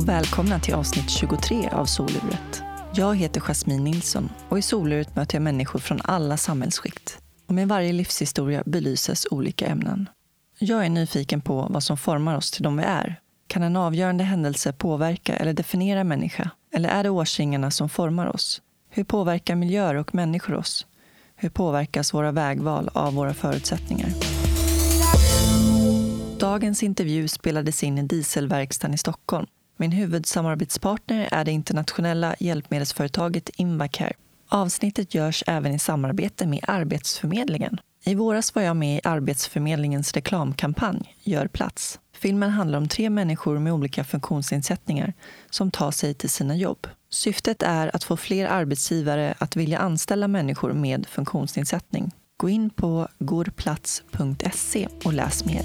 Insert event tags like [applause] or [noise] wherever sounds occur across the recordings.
och välkomna till avsnitt 23 av Soluret. Jag heter Jasmine Nilsson och i Soluret möter jag människor från alla samhällsskikt. Och med varje livshistoria belyses olika ämnen. Jag är nyfiken på vad som formar oss till de vi är. Kan en avgörande händelse påverka eller definiera människa? Eller är det årsringarna som formar oss? Hur påverkar miljöer och människor oss? Hur påverkas våra vägval av våra förutsättningar? Dagens intervju spelades in i dieselverkstaden i Stockholm. Min huvudsamarbetspartner är det internationella hjälpmedelsföretaget Invacare. Avsnittet görs även i samarbete med Arbetsförmedlingen. I våras var jag med i Arbetsförmedlingens reklamkampanj Gör plats. Filmen handlar om tre människor med olika funktionsnedsättningar som tar sig till sina jobb. Syftet är att få fler arbetsgivare att vilja anställa människor med funktionsnedsättning. Gå in på gorplats.se och läs mer.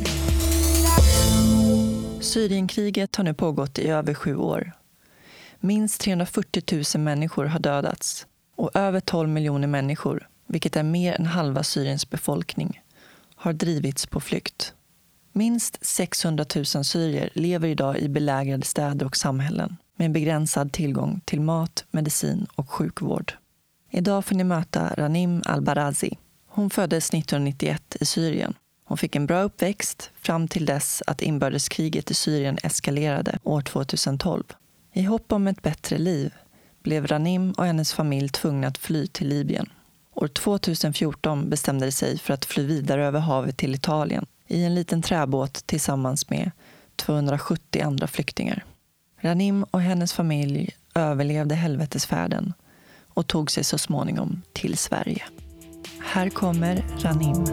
Syrienkriget har nu pågått i över sju år. Minst 340 000 människor har dödats och över 12 miljoner människor, vilket är mer än halva Syriens befolkning, har drivits på flykt. Minst 600 000 syrier lever idag i belägrade städer och samhällen med begränsad tillgång till mat, medicin och sjukvård. Idag får ni möta Ranim al-Barazi. Hon föddes 1991 i Syrien. Hon fick en bra uppväxt fram till dess att inbördeskriget i Syrien eskalerade år 2012. I hopp om ett bättre liv blev Ranim och hennes familj tvungna att fly till Libyen. År 2014 bestämde de sig för att fly vidare över havet till Italien i en liten träbåt tillsammans med 270 andra flyktingar. Ranim och hennes familj överlevde helvetesfärden och tog sig så småningom till Sverige. Här kommer Ranim.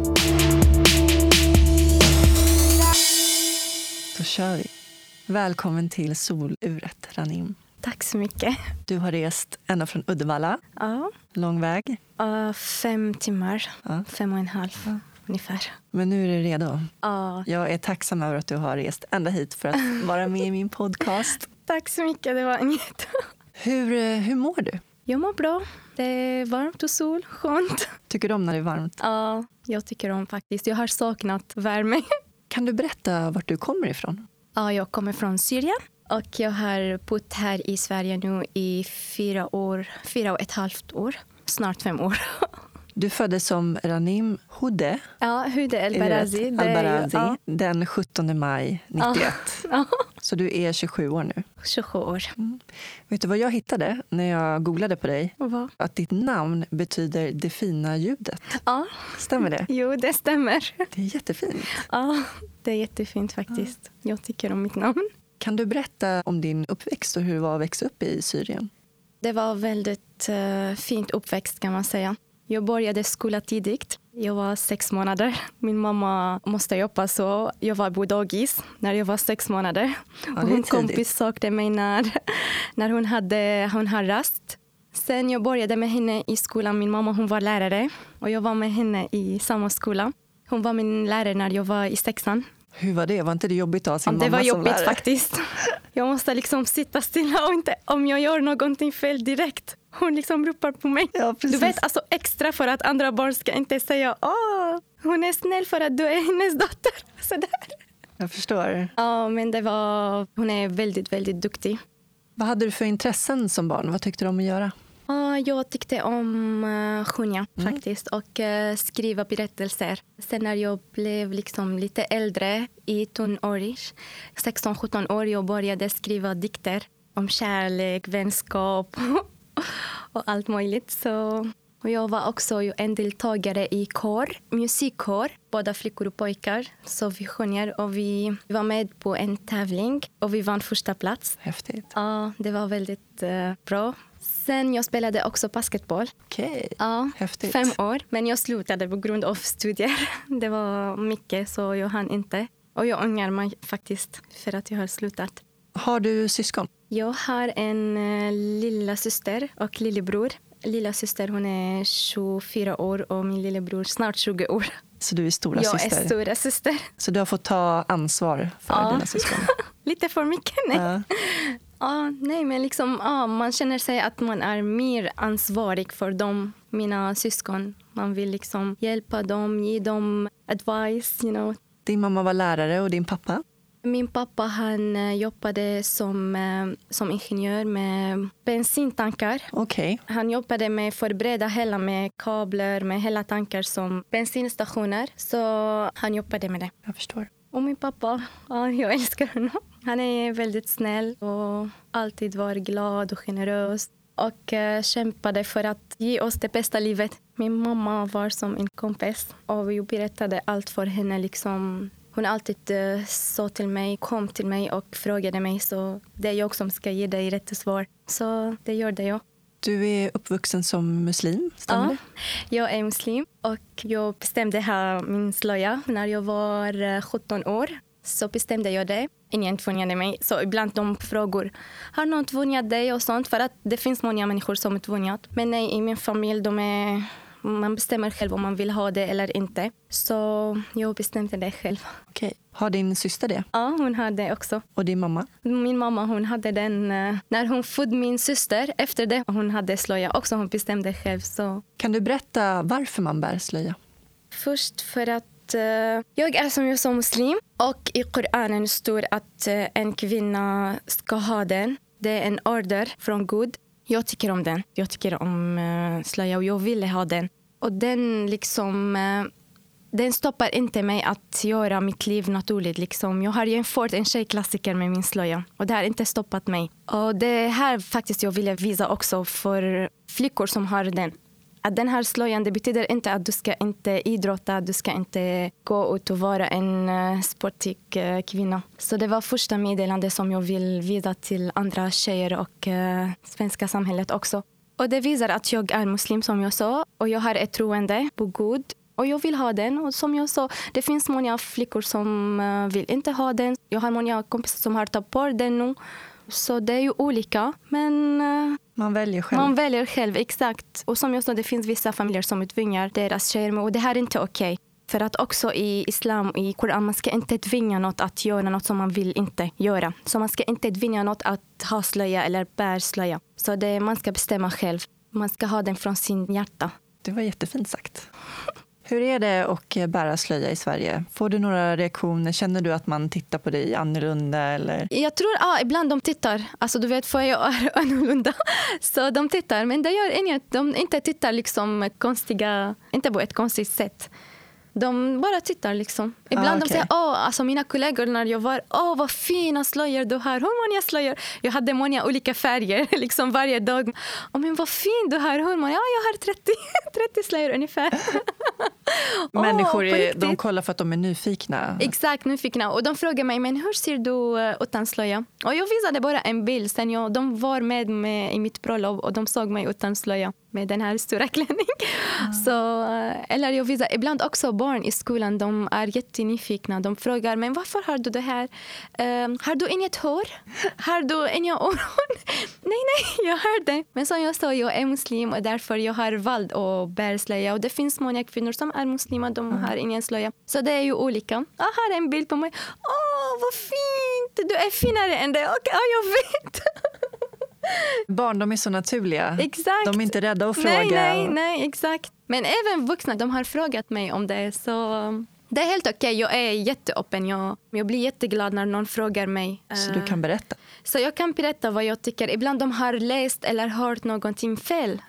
Kör vi. Välkommen till soluret, Ranim. Tack så mycket. Du har rest ända från Uddevalla. Ja. Lång väg. Uh, fem timmar, Ja. fem och en halv Ja. ungefär. Men nu är du redo. Ja. Jag är tacksam över att du har rest ända hit för att [laughs] vara med i min podcast. Tack så mycket, det var en jätte... Hur, eh, hur mår du? Jag mår bra. Det är varmt och sol, skönt. Tycker du om när det är varmt? Ja, jag tycker om faktiskt. Jag har saknat värme. Kan du berätta vart du kommer ifrån? Ja, jag kommer från Syrien och jag har bott här i Sverige nu i fyra år, fyra och ett halvt år. Snart fem år. [laughs] Du föddes som Ranim Houde Ja, Hude El? Barazi. ju- Al-Barazi Ja, den 17 maj 91. ja, Så du är 27 år nu. 27 år. Vet du vad jag hittade när jag googlade på dig? Va? Att ditt namn betyder det fina ljudet. Ja, Stämmer det? jo, det stämmer. Det är jättefint. Ja, det är jättefint faktiskt. Jag tycker om mitt namn. Kan du berätta om din uppväxt och hur det var att växa upp i Syrien? Det var väldigt uh, fint uppväxt kan man säga. Jag började skola tidigt. Jag var sex månader. Min mamma måste jobba så jag var på dagis när jag var sex månader. Ja, och hon kompis sökte mig när, när hon hade hon hade rast. Sen jag började med henne i skolan. Min mamma hon var lärare och jag var med henne i samma skola. Hon var min lärare när jag var i sexan. Hur var det? Var inte det jobbigt att ha sin Ja, det mamma var som jobbigt lärare? faktiskt. [laughs] Jag måste liksom sitta stilla och inte om jag gör någonting fel direkt. Hon liksom ropar på mig. Ja, Du vet, alltså extra för att andra barn ska inte säga åh, hon är snäll för att du är hennes dotter. [laughs] Sådär. Jag förstår. Ja, men det var, hon är väldigt, väldigt duktig. Vad hade du för intressen som barn? Vad tyckte du om att göra? Ja, jag tyckte om att sjunga Mm. faktiskt och eh, skriva berättelser. Sen när jag blev liksom lite äldre, i tonårig, 16-17 år, jag började skriva dikter om kärlek, vänskap [laughs] och allt möjligt. Så, och jag var också en deltagare i kår, musikkår, båda flickor och pojkar. Så vi sjunger och vi var med på en tävling och vi vann första plats. Häftigt. Ja, det var väldigt eh, bra. Sen jag spelade också basketboll. Okej. Ja, Häftigt. fem år. Men jag slutade på grund av studier. [laughs] Det var mycket så jag hann inte. Och jag ångrar mig faktiskt för att jag har slutat. Har du syskon? Jag har en eh, lilla syster och lillebror. Lilla syster hon är 24 år och min lillebror snart 20 år. Så du är stora jag syster? är stora syster. Så du har fått ta ansvar för Ja. dina syskon? [laughs] Lite för mycket, nej. Ja. Ja, nej, men liksom, ja, man känner sig att man är mer ansvarig för dem, mina syskon. Man vill liksom hjälpa dem, ge dem advice. You know. Din mamma var lärare och din pappa? Min pappa han eh, jobbade som, eh, som ingenjör med bensintankar. Okej. Han jobbade med att förbereda hela med kablar, med hela tankar som bensinstationer. Så han jobbade med det. Jag förstår. Och min pappa, ja, jag älskar honom. Han är väldigt snäll och alltid var glad och generös och eh, kämpade för att ge oss det bästa livet. Min mamma var som en kompis och vi berättade allt för henne. Liksom. Hon alltid uh, sa till mig, kom till mig och frågade mig. Så det är jag som ska ge dig rätt svar. Så det gjorde jag. Du är uppvuxen som muslim, stämmer Ja, det? jag är muslim och jag bestämde ha min slöja när jag var eh, 17 år. Så bestämde jag det. Ingen tvingade mig. Så ibland de frågor, har någon tvingat dig och sånt? För att det finns många människor som är tvingat. Men nej, i min familj, de är, man bestämmer själv om man vill ha det eller inte. Så jag bestämde det själv. Okej. Har din syster det? Ja, hon hade det också. Och din mamma? Min mamma hon hade den eh, när hon födde min syster. Efter det hon hade slöja också. Hon bestämde själv. Så Kan du berätta varför man bär slöja? Först för att eh, jag är som jag sa muslim och i Koranen står att eh, en kvinna ska ha den. Det är en order från Gud. Jag tycker om den. Jag tycker om uh, slöja och jag ville ha den. Och den liksom eh, den stoppar inte mig att göra mitt liv naturligt. Liksom. Jag har jämfört en tjejklassiker med min slöja och det har inte stoppat mig. Och det här faktiskt jag ville visa också för flickor som har den. Att den här slöjan det betyder inte att du ska inte idrotta, du ska inte gå ut och vara en eh, sportig eh, kvinna. Så det var första meddelandet som jag vill visa till andra tjejer och eh, svenska samhället också. Och det visar att jag är muslim som jag sa och jag har ett troende på Gud och jag vill ha den. Och som jag sa, det finns många flickor som vill inte ha den. Jag har många kompisar som har tagit bort den nu. Så det är ju olika. Men uh, Man väljer själv. man väljer själv, exakt. Och som jag sa, det finns vissa familjer som tvingar deras tjejer. Och det här är inte okej. För att också i islam och i Koran, man ska inte tvinga något att göra något som man vill inte göra. Så man ska inte tvinga något att ha slöja eller bär slöja. Så det, man ska bestämma själv. Man ska ha den från sin hjärta. Det var jättefint sagt. Hur är det att eh, bära slöja i Sverige? Får du några reaktioner? Känner du att man tittar på dig annorlunda? Eller? Jag tror ja, ibland de tittar. Alltså du vet, för jag är [laughs] annorlunda. Så de tittar, men det gör inget. De inte tittar liksom konstiga, inte på ett konstigt sätt. De bara tittar liksom. Ibland Ah, de okej. säger, åh, alltså mina kollegor när jag var, åh vad fina slöjor du har, hur många slöjor? Jag hade många olika färger [laughs] liksom varje dag. Åh, men vad fin du har, hur många? Ja, jag har 30, 30 [laughs] slöjor ungefär. [laughs] Människor är, de kollar för att de är nyfikna. Exakt, nyfikna. Och de frågade mig, men hur ser du eh, utan slöja? Och jag visade bara en bild. Sen jag, de var med, med i mitt bröllop och de såg mig utan slöja med den här stora klänningen. Så, eh, eller jag visar ibland också barn i skolan, de är jättenyfikna. De frågar, men varför har du det här? Eh, har du inget hår? Har du inga öron? [laughs] nej, nej, jag har det. Men som jag sa, jag är muslim och därför jag har valt att bära slöja. Och det finns många kvinnor som är muslimer, de har ingen slöja. Så det är ju olika. Jag har en bild på mig. Åh, vad fint! Du är finare än det. Och, ja, jag vet. [laughs] Barn de är så naturliga. Exakt. De är inte rädda att fråga. Nej, nej, nej, exakt. Men även vuxna, de har frågat mig om det. Så det är helt okej. Jag är jätteöppen. Jag, jag blir jätteglad när någon frågar mig. Så Eh, du kan berätta. så jag kan berätta vad jag tycker. Ibland de har läst eller hört någonting fel.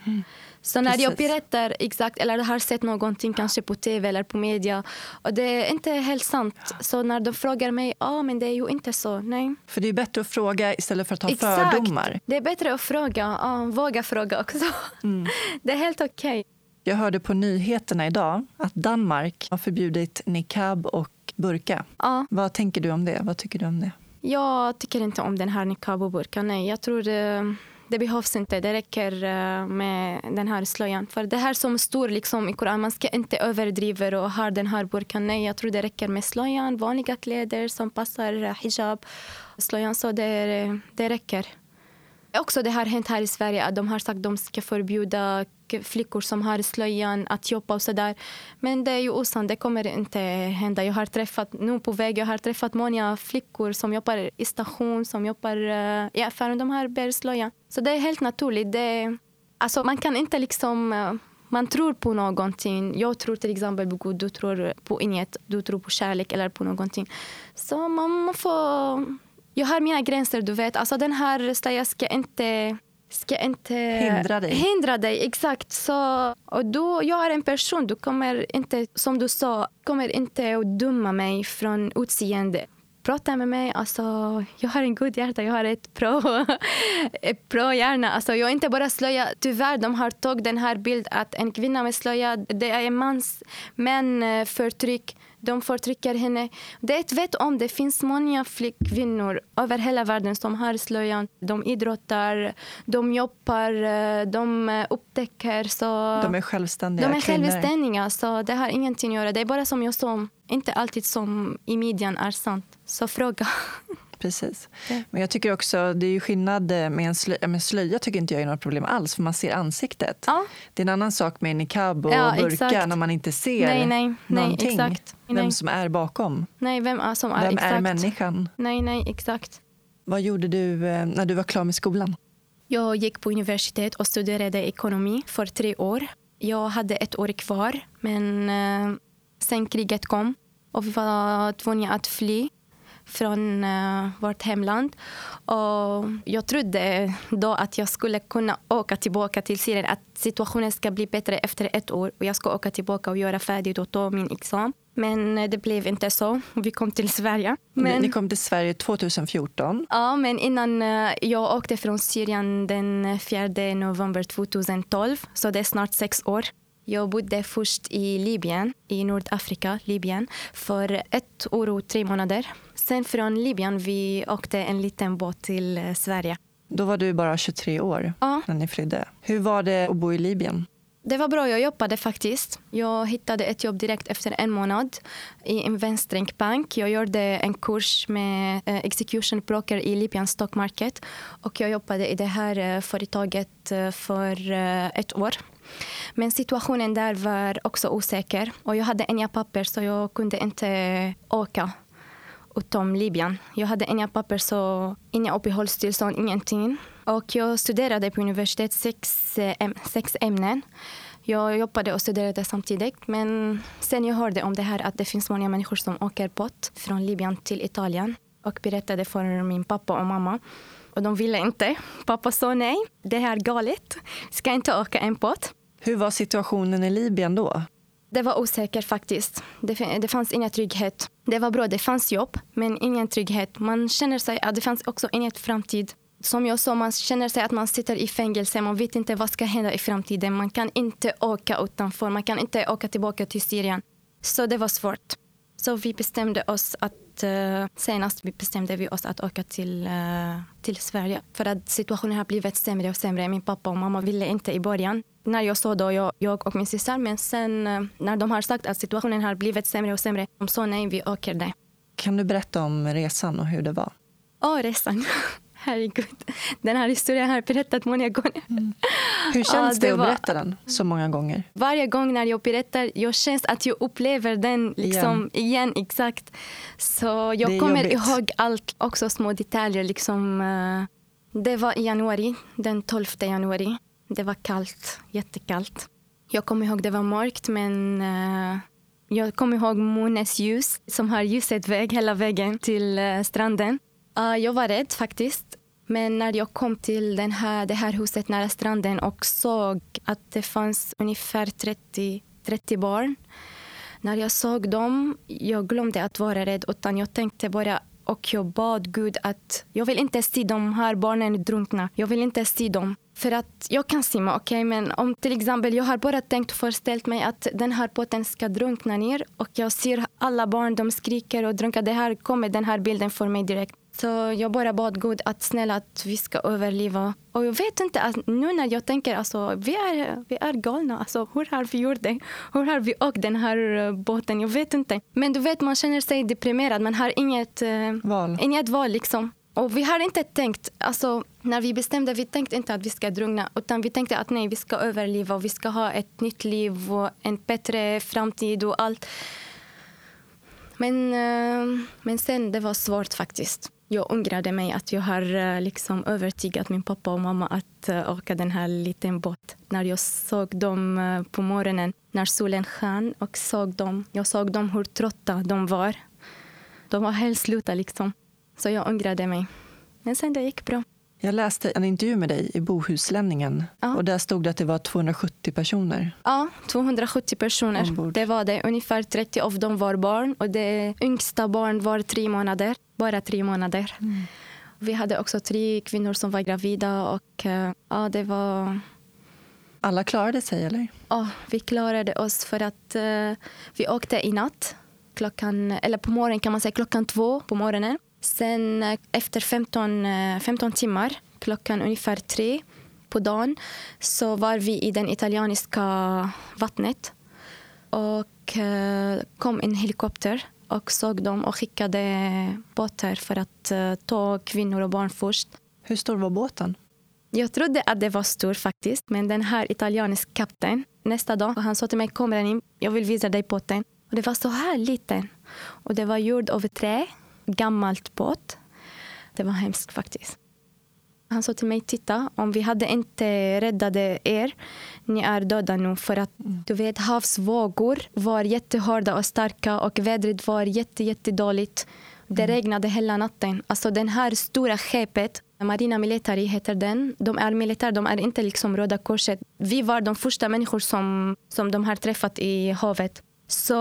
Så när jag Precis. berättar exakt eller har sett någonting kanske på tv eller på media och det är inte helt sant. Så när de frågar mig, ja men det är ju inte så. Nej. För det är bättre att fråga istället för att ha fördomar. Det är bättre att fråga. Ja, våga fråga också. Mm. [laughs] Det är helt okej. Jag hörde på nyheterna idag att Danmark har förbjudit niqab och burka. Ja. Vad tänker du om det? Vad tycker du om det? Jag tycker inte om den här niqab och burka. Nej, jag tror det, det behövs inte. Det räcker eh, med den här slöjan. För det här som står liksom i Koranen, man ska inte överdriva och ha den här burkan. Nej, jag tror det räcker med slöjan, vanliga kläder som passar eh, hijab. Slöjan, så det, eh, det räcker. Också det har hänt här i Sverige att de har sagt att de ska förbjuda och flickor som har slöjan att jobba och sådär. Men det är ju osant, det kommer inte hända. Jag har träffat, nu på väg, jag har träffat många flickor som jobbar i station, som jobbar eh, i affären, de har bär slöja. Så det är helt naturligt. Det, alltså man kan inte liksom eh, Man tror på någonting. Jag tror till exempel på Gud, du tror på inget. Du tror på kärlek eller på någonting. Så man får... Jag har mina gränser, du vet. Alltså den här slöjan ska inte ska inte hindra dig. Hindra dig exakt. Så, och då, jag är en person, du kommer inte, som du sa, kommer inte att döma mig från utseende prata med mig. Alltså, jag har en god hjärta, jag har ett bra, [laughs] ett bra hjärna. Alltså, jag är inte bara slöja. Tyvärr de har tagit den här bilden att en kvinna med slöja det är en mans män eh, förtryck. De förtrycker henne. Det vet om det finns många flickkvinnor över hela världen som har slöjan. De idrottar, de jobbar, eh, de eh, upptäcker. Så de är självständiga De är självständiga, så det har ingenting att göra. Det är bara som jag sa, inte alltid som i median är sant. Så fråga. [laughs] Precis. Men jag tycker också, det är ju skillnad med en slöja. Med slöja tycker inte jag är något problem alls, för man ser ansiktet. Ja. Det är en annan sak med niqab och Ja, burka exakt. när man inte ser Nej, nej, nej, någonting. exakt. Vem Nej. som är bakom. Nej, vem är som är Vem exakt? är människan? Nej, nej, exakt. Vad gjorde du eh, när du var klar med skolan? Jag gick på universitet och studerade ekonomi för tre år. Jag hade ett år kvar, men eh, sen kriget kom och vi var tvungna att fly från eh, vårt hemland. Och jag trodde då att jag skulle kunna åka tillbaka till Syrien, att situationen ska bli bättre efter ett år och jag ska åka tillbaka och göra färdigt och ta min examen. Men eh, det blev inte så. Vi kom till Sverige. Ni- Men... Ni kom till Sverige 2014. Ja, men innan eh, jag åkte från Syrien den 4 november 2012, så det är snart sex år. Jag bodde först i Libyen, i Nordafrika, Libyen, för ett år och tre månader. Sen från Libyen vi åkte en liten båt till eh, Sverige. Då var du bara 23 år Ja. när ni flydde. Hur var det att bo i Libyen? Det var bra, jag jobbade faktiskt. Jag hittade ett jobb direkt efter en månad i Investbank Bank. Jag gjorde en kurs med eh, execution broker i Libyan stock market och jag jobbade i det här eh, företaget för ett år. Men situationen där var också osäker och jag hade inga papper så jag kunde inte åka utom Libyen. Jag hade inga papper, så inga uppehållstillstånd, ingenting. Och jag studerade på universitet sex, eh, äm- sex ämnen. Jag jobbade och studerade samtidigt. Men sen jag hörde om det här att det finns många människor som åker båt från Libyen till Italien och berättade för min pappa och mamma. Och de ville inte. Pappa sa nej, det här är galet. Ska inte åka en båt. Hur var situationen i Libyen då? Det var osäkert faktiskt. Det, det fanns ingen trygghet. Det var bra, det fanns jobb, men ingen trygghet. Man känner sig att det fanns också ingen framtid. Som jag sa, man känner sig att man sitter i fängelse. Man vet inte vad ska hända i framtiden. Man kan inte åka utanför. Man kan inte åka tillbaka till Syrien. Så det var svårt. Så vi bestämde oss att eh, senast vi bestämde vi oss att åka till, eh, till Sverige. För att situationen har blivit sämre och sämre. Min pappa och mamma ville inte i början. När jag sa då, jag, jag och min syster. Men sen eh, när de har sagt att situationen har blivit sämre och sämre. De sa nej, vi åker det. Kan du berätta om resan och hur det var? Åh, resan. [laughs] Herregud. Den här historien har jag berättat många gånger. Hur [laughs] känns Ja, det, det att var- berätta den så många gånger? Varje gång när jag berättar, jag känns att jag upplever den liksom igen. exakt. Så jag kommer jobbigt. ihåg allt, också små detaljer. Liksom, eh, det var i januari, den 12 januari. Det var kallt, jättekallt. Jag kommer ihåg det var mörkt, men uh, jag kommer ihåg månens ljus som har ljuset väg hela vägen till uh, stranden. Uh, jag var rädd faktiskt. Men när jag kom till den här, det här huset nära stranden och såg att det fanns ungefär 30, 30 barn. När jag såg dem, jag glömde att vara rädd utan jag tänkte bara och jag bad Gud att jag vill inte se de här barnen drunkna. Jag vill inte se dem. För att jag kan simma, okej, men om till exempel jag har bara tänkt och föreställt mig att den här båten ska drunkna ner och jag ser alla barn, de skriker och drunknar. Det här kommer den här bilden för mig direkt. Så jag bara bad Gud att snälla att vi ska överleva. Och jag vet inte, att nu när jag tänker alltså vi är, vi är galna. Alltså, hur har vi gjort det? Hur har vi åkt den här eh, båten? Jag vet inte. Men du vet, man känner sig deprimerad. Man har inget, eh, Val. inget val liksom. Och vi har inte tänkt, alltså när vi bestämde, vi tänkte inte att vi ska drunkna. Utan vi tänkte att nej, vi ska överleva och vi ska ha ett nytt liv och en bättre framtid och allt. Men, eh, men sen det var svårt faktiskt. Jag ångrade mig att jag har eh, liksom övertygat min pappa och mamma att eh, åka den här liten båt. När jag såg dem på morgonen, när solen sken och såg dem, jag såg dem hur trötta de var. De var helt sluta liksom. Så jag ångrade mig. Men sen det gick bra. Jag läste en intervju med dig i Bohuslänningen Ja. och där stod det att det var 270 personer. Ja, 270 personer. Ombord. Det var det. Ungefär 30 av dem var barn och det yngsta barn var tre månader. Bara tre månader. Vi hade också tre kvinnor som var gravida och eh, ja, det var... Alla klarade sig, eller? Ja, vi klarade oss för att eh, vi åkte i natt. Klockan, eller på morgonen kan man säga klockan två på morgonen. Sen eh, efter 15, eh, 15 timmar, klockan ungefär tre på dagen, så var vi i den italienska vattnet. Och eh, kom en helikopter och såg dem och skickade båtar för att eh, ta kvinnor och barn först. Hur stor var båten? Jag trodde att det var stor faktiskt, men den här italienska kapten nästa dag, han sa till mig kom in, jag vill visa dig båten. Och det var så här liten. Och det var gjord av trä, gammalt båt. Det var hemskt faktiskt. Han sa till mig, titta, om vi hade inte räddat er, ni är döda nu. För att du vet, havsvågor var jättehårda och starka och vädret var jätte, jättedåligt. Det regnade hela natten. Alltså den här stora skeppet, Marina Militari heter den. De är militär, de är inte liksom Röda Korset. Vi var de första människor som, som de har träffat i havet. Så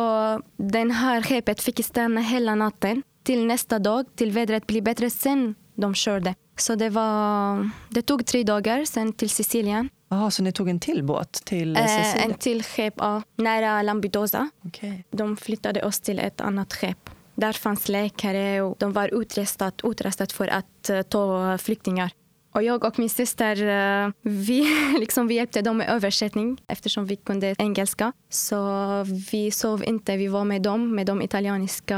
den här skeppet fick stanna hela natten till nästa dag, till vädret blir bättre. Sen de körde. Så det, var, det tog tre dagar sen till Sicilien. Jaha, så ni tog en till båt till Eh, Sicilien? en till skepp ja, nära Lampedusa. Okej. De flyttade oss till ett annat skepp. Där fanns läkare och de var utrustat, utrustat för att eh, ta flyktingar. Och jag och min syster eh, vi, [laughs] liksom, vi hjälpte dem med översättning eftersom vi kunde engelska. Så vi sov inte, vi var med dem, med de italienska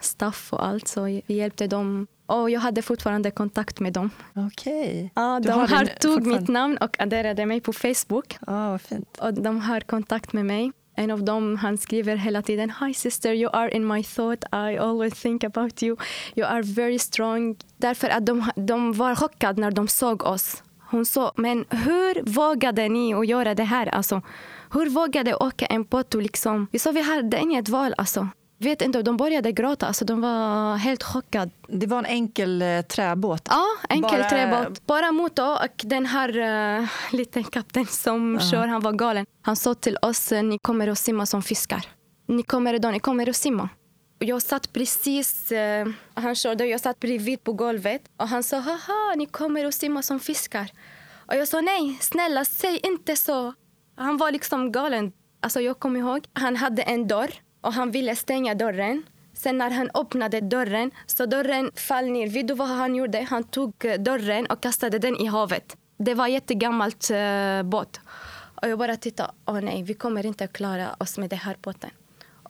staff och allt. Så vi hjälpte dem. Och jag hade fortfarande kontakt med dem. Okej. Ja, Du de din- tog mitt namn och adderade mig på Facebook. Ja, vad fint. Och de har kontakt med mig. En av dem han skriver hela tiden Hi sister, you are in my thought. I always think about you. You are very strong. Därför att de, de var chockade när de såg oss. Hon sa, men hur vågade ni att göra det här? Alltså, hur vågade åka en båt liksom... Vi sa vi hade inget val. Alltså. Vet inte, de började gråta. Alltså, de var helt chockade. Det var en enkel eh, träbåt. Ja, enkel Bara- träbåt. Bara motor och den här uh, liten kapten som kör, han var galen. Han sa till oss, eh, ni kommer att simma som fiskar. Ni kommer då, ni kommer att simma. Jag satt precis, eh, han körde, jag satt bredvid på golvet och han sa, haha, ni kommer att simma som fiskar. Och jag sa, nej, snälla, säg inte så. Han var liksom galen. Alltså jag kommer ihåg, han hade en dörr och han ville stänga dörren. Sen när han öppnade dörren så dörren föll ner. Vet du vad han gjorde? Han tog eh, dörren och kastade den i havet. Det var jättegammalt uh, båt. Och jag bara tittade. Åh nej, vi kommer inte klara oss med den här båten.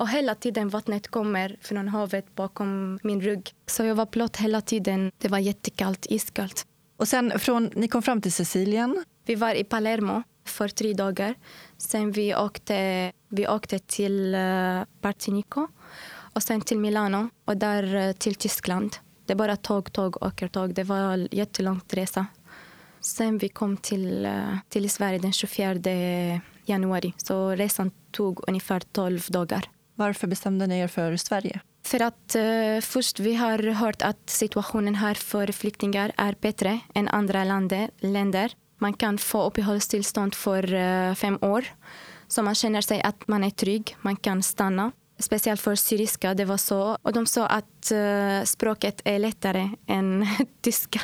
Och hela tiden vattnet kommer från havet bakom min rygg. Så jag var blöt hela tiden. Det var jättekallt, iskallt. Och sen från, ni kom fram till Sicilien. Vi var i Palermo för tre dagar. Sen vi åkte, vi åkte till uh, Partinico och sen till Milano och där eh, till Tyskland. Det är bara tåg, tåg, åker tåg. Det var en jättelångt resa. Sen vi kom till, eh, till Sverige den 24 januari. Så resan tog ungefär 12 dagar. Varför bestämde ni er för Sverige? För att eh, först vi har hört att situationen här för flyktingar är bättre än andra länder. länder. Man kan få uppehållstillstånd för eh, fem år. Så man känner sig att man är trygg, man kan stanna. Speciellt för syriska, det var så. Och de sa att eh, språket är lättare än [laughs] tyska.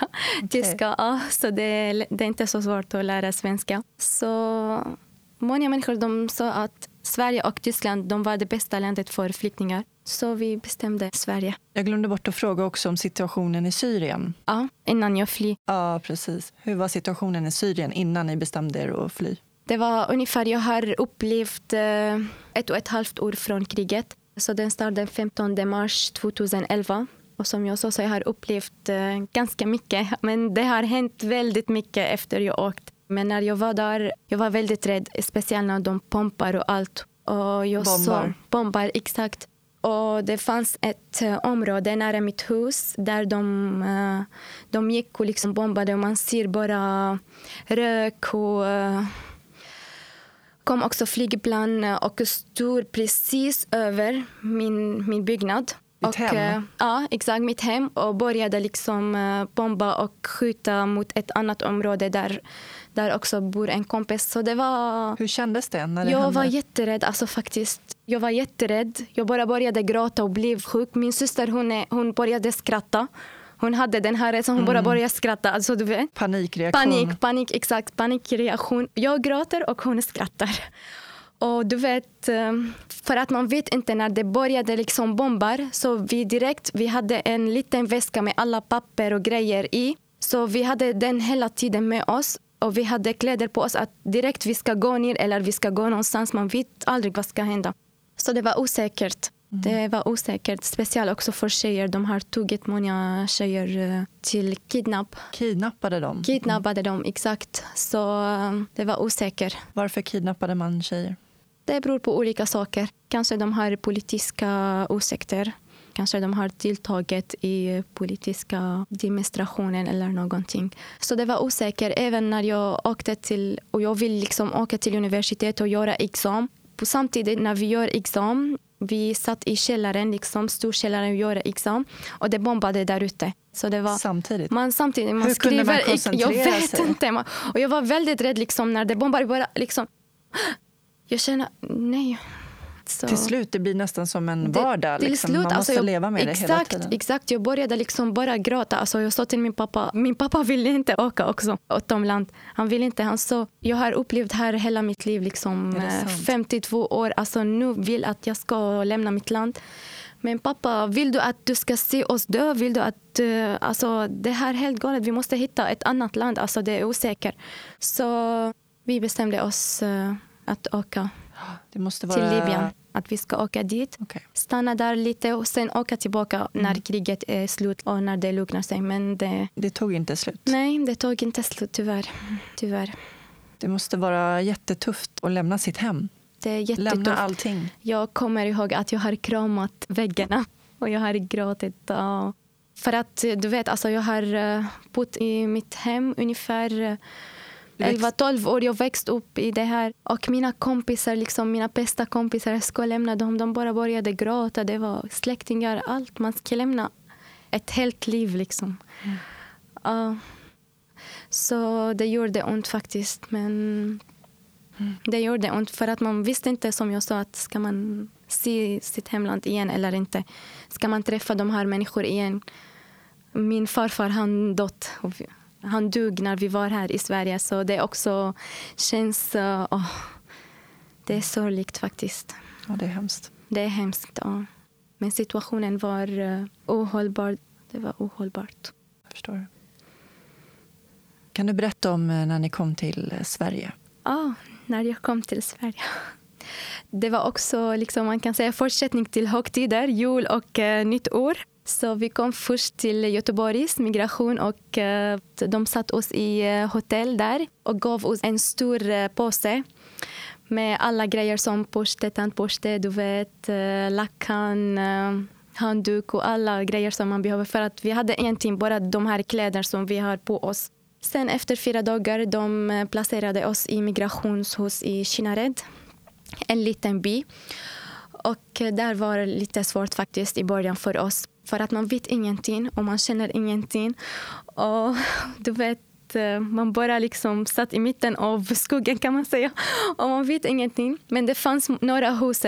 tyska ja, så det, är- det är inte så svårt att lära svenska. Så många människor de sa att Sverige och Tyskland de var det bästa landet för flyktingar. Så vi bestämde Sverige. Jag glömde bort att fråga också om situationen i Syrien. Ja, innan jag fly. Ja, precis. Hur var situationen i Syrien innan ni bestämde er att fly? Det var ungefär, jag har upplevt eh, ett och ett halvt år från kriget. Så den startade den 15 mars 2011. Och som jag sa så jag har upplevt eh, ganska mycket. Men det har hänt väldigt mycket efter jag åkt. Men när jag var där, jag var väldigt rädd. Speciellt när de pumpar och allt. Och jag Bombar. Så, bombar, exakt. Och det fanns ett uh, område nära mitt hus där de, de gick och liksom bombade och man ser bara rök och kom också flygplan och stod precis över min, min byggnad. Ditt och, hem? ja, exakt. Mitt hem. Och började liksom bomba och skjuta mot ett annat område där, där också bor en kompis. Så det var... Hur kändes det när det Jag hände? var jätterädd. Alltså, faktiskt. Jag var jätterädd. Jag bara började gråta och blev sjuk. Min syster hon, är, hon började skratta. Hon hade den här rädslan. Hon bara började skratta. Alltså, du vet. Panikreaktion? Panik, panik, exakt. Panikreaktion. Jag gråter och hon skrattar. Och du vet, för att man vet inte när det började liksom bombar så vi direkt, vi hade en liten väska med alla papper och grejer i. Så vi hade den hela tiden med oss och vi hade kläder på oss att direkt vi ska gå ner eller vi ska gå någonstans. Man vet aldrig vad ska hända. Så det var osäkert. Mm. Det var osäkert, speciellt också för tjejer. De har tagit många tjejer till kidnapp. Kidnappade de? Kidnappade mm. dem, exakt. Så det var osäkert. Varför kidnappade man tjejer? Det beror på olika saker. Kanske de har politiska åsikter. Kanske de har deltagit i politiska demonstrationer eller någonting. Så det var osäkert även när jag åkte till och jag vill liksom åka till universitet och göra examen. Samtidigt när vi gör examen vi satt i källaren, liksom, storkällaren examen. Och det bombade där ute. Så det var, samtidigt? Man, samtidigt man Hur skriver, kunde man koncentrera Jag vet sig? inte. Och jag var väldigt rädd liksom, när det bombade. Bara, liksom, jag känner, nej. Så. Till slut, det blir nästan som en vardag. Till liksom. slut, Man måste alltså jag, leva med exakt, det hela tiden. Exakt, jag började liksom bara gråta. Alltså jag sa till min pappa, min pappa ville inte åka också utomlands. Han ville inte. Han sa, jag har upplevt här hela mitt liv, liksom, 52 år. Alltså nu vill att jag ska lämna mitt land. Men pappa, vill du att du ska se oss dö? Vill du att, uh, alltså, det här är helt galet. Vi måste hitta ett annat land. Alltså, det är osäkert. Så vi bestämde oss uh, att åka det måste till vara... Libyen. Att vi ska åka dit, okay. stanna där lite och sen åka tillbaka mm. när kriget är slut och när det lugnar sig. Men det... det tog inte slut? Nej, det tog inte slut tyvärr. tyvärr. Det måste vara jättetufft att lämna sitt hem. Det är jättetufft. Lämna allting. Jag kommer ihåg att jag har kramat väggarna [laughs] och jag har gråtit. Och... För att du vet, alltså jag har eh, bott i mitt hem ungefär 11-12 år. Jag växte upp i det här. Och mina kompisar, liksom mina bästa kompisar, jag ska lämna dem. De bara började gråta. Det var släktingar, allt. Man ska lämna ett helt liv. liksom. Mm. Uh, så det gjorde ont faktiskt. Men mm. det gjorde ont för att man visste inte, som jag sa, att ska man se sitt hemland igen eller inte. Ska man träffa de här människorna igen? Min farfar han dött han dog när vi var här i Sverige. Så det också känns... Oh, det är sorgligt faktiskt. Ja, det är hemskt. Det är hemskt, ja. Men situationen var uh, ohållbar. Det var ohållbart. Jag förstår. Kan du berätta om när ni kom till Sverige? Ja, när jag kom till Sverige. Det var också liksom, man kan säga fortsättning till högtider, jul och uh, nytt år. Så vi kom först till Göteborgs migration och eh, de satte oss i eh, hotell där och gav oss en stor eh, påse med alla grejer som borste, tandborste, du vet, lakan, handduk och alla grejer som man behöver för att vi hade egentligen bara de här kläderna som vi har på oss. Sen efter fyra dagar de placerade oss i migrationshus i Kinnared, en liten by. Och där var det lite svårt faktiskt i början för oss för att man vet ingenting och man känner ingenting. Och [laughs] du vet, eh, man bara liksom satt i mitten av skogen kan man säga. Och man vet ingenting. Men det fanns några hus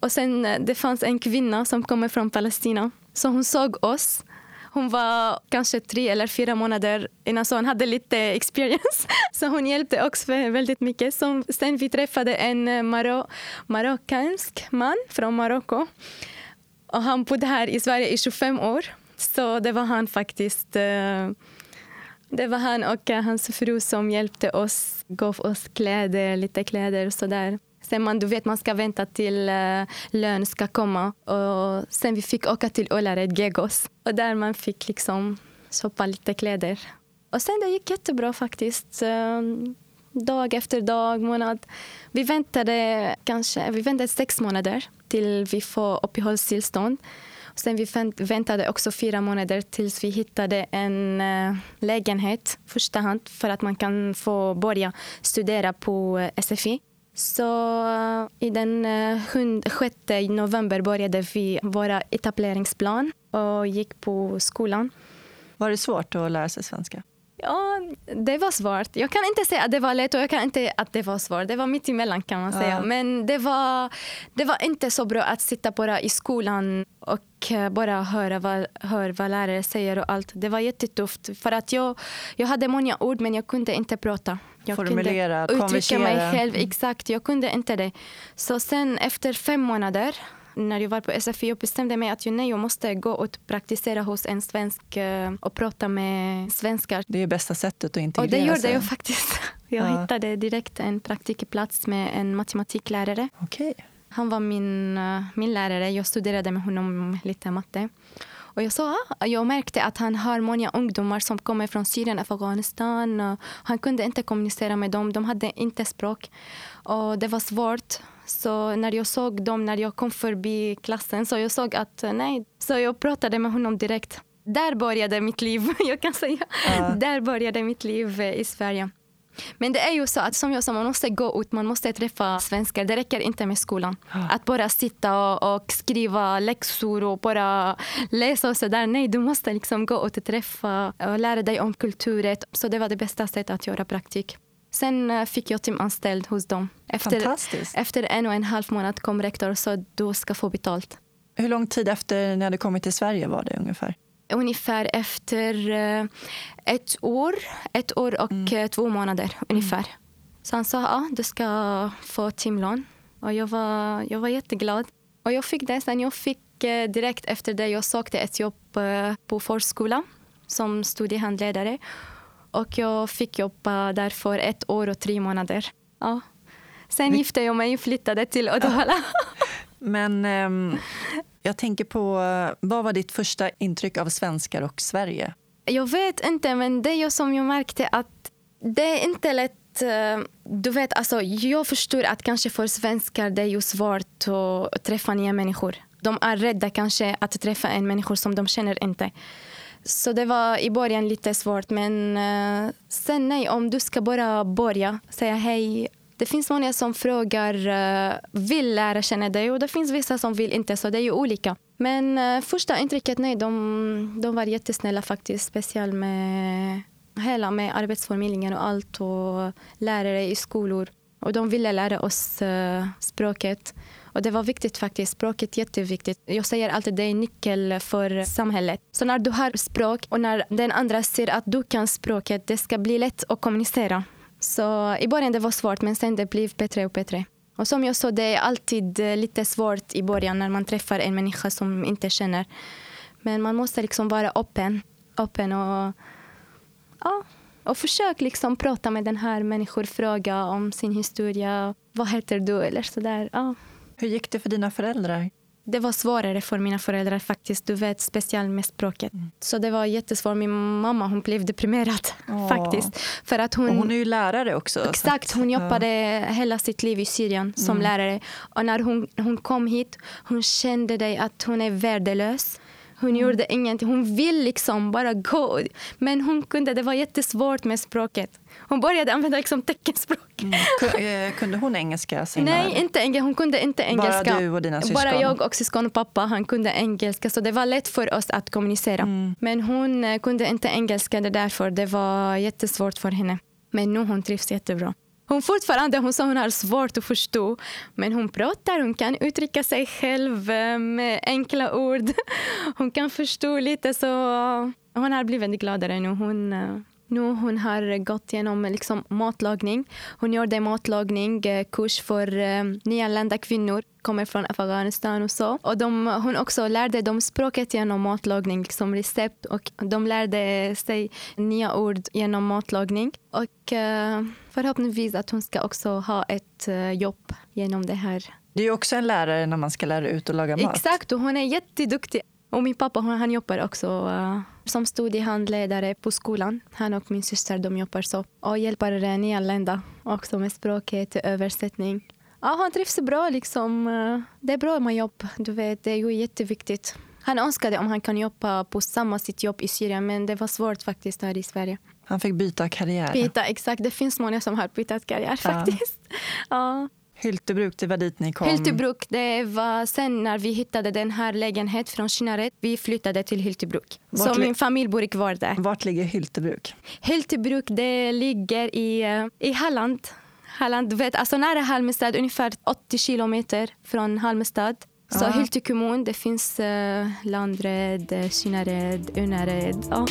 Och sen eh, det fanns en kvinna som kommer från Palestina. Så hon såg oss. Hon var kanske tre eller fyra månader innan så hon hade lite experience. [laughs] Så hon hjälpte också väldigt mycket. Så sen vi träffade en eh, Maro marockansk man från Marocko. Och han bodde här i Sverige i 25 år. Så det var han faktiskt. Eh, det var han och eh, hans fru som hjälpte oss, gav oss kläder, lite kläder och sådär. Sen man, du vet, man ska vänta till uh, lön ska komma. Och sen vi fick åka till Ullared, Gegos. Och där man fick liksom shoppa lite kläder. Och sen det gick jättebra faktiskt. Uh, dag efter dag, månad. Vi väntade kanske vi väntade sex månader till vi får uppehållstillstånd. Sen vi väntade också fyra månader tills vi hittade en eh, lägenhet första hand för att man kan få börja studera på eh, SFI. Så uh, i den uh, 6 november började vi våra etableringsplan och gick på skolan. Var det svårt att lära sig svenska? Ja, det var svårt. Jag kan inte säga att det var lätt och jag kan inte att det var svårt. Det var mitt emellan kan man säga. Ja. Men det var, det var inte så bra att sitta bara i skolan och eh, bara höra vad, höra vad lärare säger och allt. Det var jättetufft. För att jag, jag hade många ord men jag kunde inte prata. Jag Formulera, kunde uttrycka mig själv. Exakt, jag kunde inte det. Så sen efter fem månader när jag var på SFI och bestämde mig att nej, jag måste gå och praktisera hos en svensk eh, och prata med svenskar. Det är bästa sättet att integrera Och det gjorde sig. jag faktiskt. [laughs] Jag ja. hittade direkt en praktikplats med en matematiklärare. Okay. Han var min, eh, min lärare. Jag studerade med honom lite matte. Och jag, sa, jag märkte att han har många ungdomar som kommer från Syrien och Afghanistan. Han kunde inte kommunicera med dem. De hade inte språk. Och det var svårt. Så när jag såg dem när jag kom förbi klassen så jag såg att nej. Så jag pratade med honom direkt. Där började mitt liv, [laughs] jag kan säga. Uh. Där började mitt liv i Sverige. Men det är ju så att som jag sa, man måste gå ut, man måste träffa svenskar. Det räcker inte med skolan. Att bara sitta och, och skriva läxor och bara läsa och sådär. Nej, du måste liksom gå ut och träffa och lära dig om kulturen. Så det var det bästa sättet att göra praktik. Sen eh, fick jag timanställd hos dem. Efter, efter en och en halv månad kom rektor och sa att du ska få betalt. Hur lång tid efter ni hade kommit till Sverige var det ungefär? Ungefär efter eh, ett år, ett år och mm. Eh, två månader mm. ungefär. Så han sa att ja, du ska få timlån. Och jag var, jag var jätteglad. Och jag fick det. Sen jag fick direkt efter det jag sökte ett jobb på förskola som studiehandledare. Och jag fick jobba där för ett år och tre månader. Ja. Sen gifte jag mig och flyttade till Uddevalla. [laughs] Men um, jag tänker på, vad var ditt första intryck av svenskar och Sverige? Jag vet inte, men det är som jag märkte att det är inte lätt eh, du vet, alltså, jag förstår att kanske för svenskar det är ju svårt att träffa nya människor. De är rädda kanske att träffa en människa som de känner inte. Så det var i början lite svårt. Men eh, sen nej, om du ska bara börja säga hej. Det finns många som frågar, eh, vill lära känna dig och det finns vissa som vill inte. Så det är ju olika. Men eh, första intrycket, nej, de, de var jättesnälla faktiskt. Speciellt med hela med arbetsförmedlingen och allt och lärare i skolor. Och de ville lära oss eh, språket. Och det var viktigt faktiskt. Språket är jätteviktigt. Jag säger alltid att det är nyckel för samhället. Så när du har språk och när den andra ser att du kan språket, det ska bli lätt att kommunicera. Så i början det var svårt, men sen det blev bättre och bättre. Och som jag sa, det är alltid eh, lite svårt i början när man träffar en människa som inte känner. Men man måste liksom vara öppen, öppen och, ja, och försök liksom prata med den här människan, fråga om sin historia. Vad heter du? Eller sådär. Ja. Hur gick det för dina föräldrar? Det var svårare för mina föräldrar faktiskt. Du vet, speciellt med språket. Mm. Så det var jättesvårt. Min mamma hon blev deprimerad Åh. [laughs] faktiskt. För att hon, och hon är ju lärare också. Exakt, hon jobbade ja. hela sitt liv i Syrien som mm. lärare. Och när hon, hon kom hit, hon kände det att hon är värdelös. Hon mm. gjorde ingenting. Hon vill liksom bara gå. Men hon kunde, det var jättesvårt med språket. Hon började använda liksom teckenspråk. Mm. Eh, kunde hon engelska senare? Nej, inte engelska. hon kunde inte engelska. Bara du och dina syskon? Bara jag och syskon och pappa. Han kunde engelska. Så det var lätt för oss att kommunicera. Mm. Men hon eh, kunde inte engelska. Det därför det var jättesvårt för henne. Men nu hon trivs jättebra. Hon fortfarande hon sa hon har svårt att förstå. Men hon pratar, hon kan uttrycka sig själv med enkla ord. Hon kan förstå lite så hon har blivit gladare nu. Hon, nu hon har gått igenom liksom matlagning. Hon gjorde matlagning, eh, kurs för eh, nyanlända kvinnor, kommer från Afghanistan och så. Och de, hon också lärde dem språket genom matlagning, liksom recept och de lärde sig nya ord genom matlagning. Och eh, förhoppningsvis att hon ska också ha ett jobb genom det här. Det är också en lärare när man ska lära ut och laga mat. Exakt, och hon är jätteduktig. Och min pappa han jobbar också uh, som studiehandledare på skolan. Han och min syster de jobbar så och hjälper nyanlända också med språket, översättning. Ja, han trivs bra. Liksom. Det är bra med jobb. Du vet, det är ju jätteviktigt. Han önskade om han kan jobba på samma sitt jobb i Syrien men det var svårt faktiskt här i Sverige. Han fick byta karriär? Byta, exakt. Det finns många som har bytt karriär faktiskt. Ja. Hyltebruk, det var dit ni kom? Hyltebruk, det var sen när vi hittade den här lägenheten från Kinnared. Vi flyttade till Hyltebruk. Vart så min familj bor kvar där. Vart ligger Hyltebruk? Hyltebruk det ligger i, eh, i Halland. Halland, vet, alltså nära Halmstad, ungefär 80 kilometer från Halmstad. Så. Hylte kommun, det finns uh, Landred, Kinnared, Unared. Ja.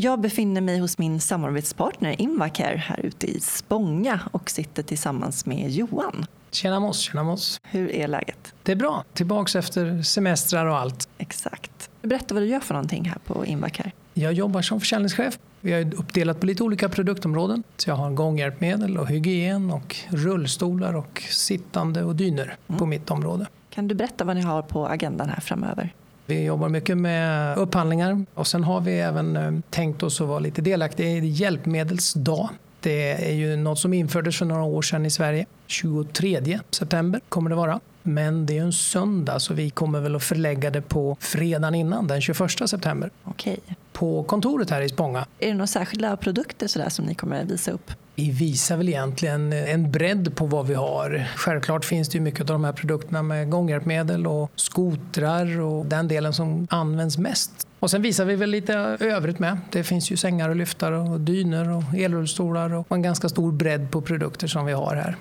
Jag befinner mig hos min samarbetspartner Invacare här ute i Spånga och sitter tillsammans med Johan. Tjena Moss, tjena Moss. Hur är läget? Det är bra. Tillbaks efter semestrar och allt. Exakt. Berätta vad du gör för någonting här på Invacare. Jag jobbar som försäljningschef. Vi har uppdelat på lite olika produktområden. Så jag har gånghjälpmedel och hygien och rullstolar och sittande och dyner mm. på mitt område. Kan du berätta vad ni har på agendan här framöver? Vi jobbar mycket med upphandlingar och sen har vi även eh, tänkt oss att vara lite delaktiga i hjälpmedelsdag. Det är ju något som infördes för några år sedan i Sverige. 23 september kommer det vara. Men det är en söndag så vi kommer väl att förlägga det på fredagen innan, den 21 september. Okej. På kontoret här i Spånga. Är det några särskilda produkter sådär som ni kommer att visa upp? Vi visar väl egentligen en bredd på vad vi har. Självklart finns det ju mycket av de här produkterna med gånghjälpmedel och skotrar och den delen som används mest. Och sen visar vi väl lite övrigt med. Det finns ju sängar och lyftar och dyner och elrullstolar och en ganska stor bredd på produkter som vi har här.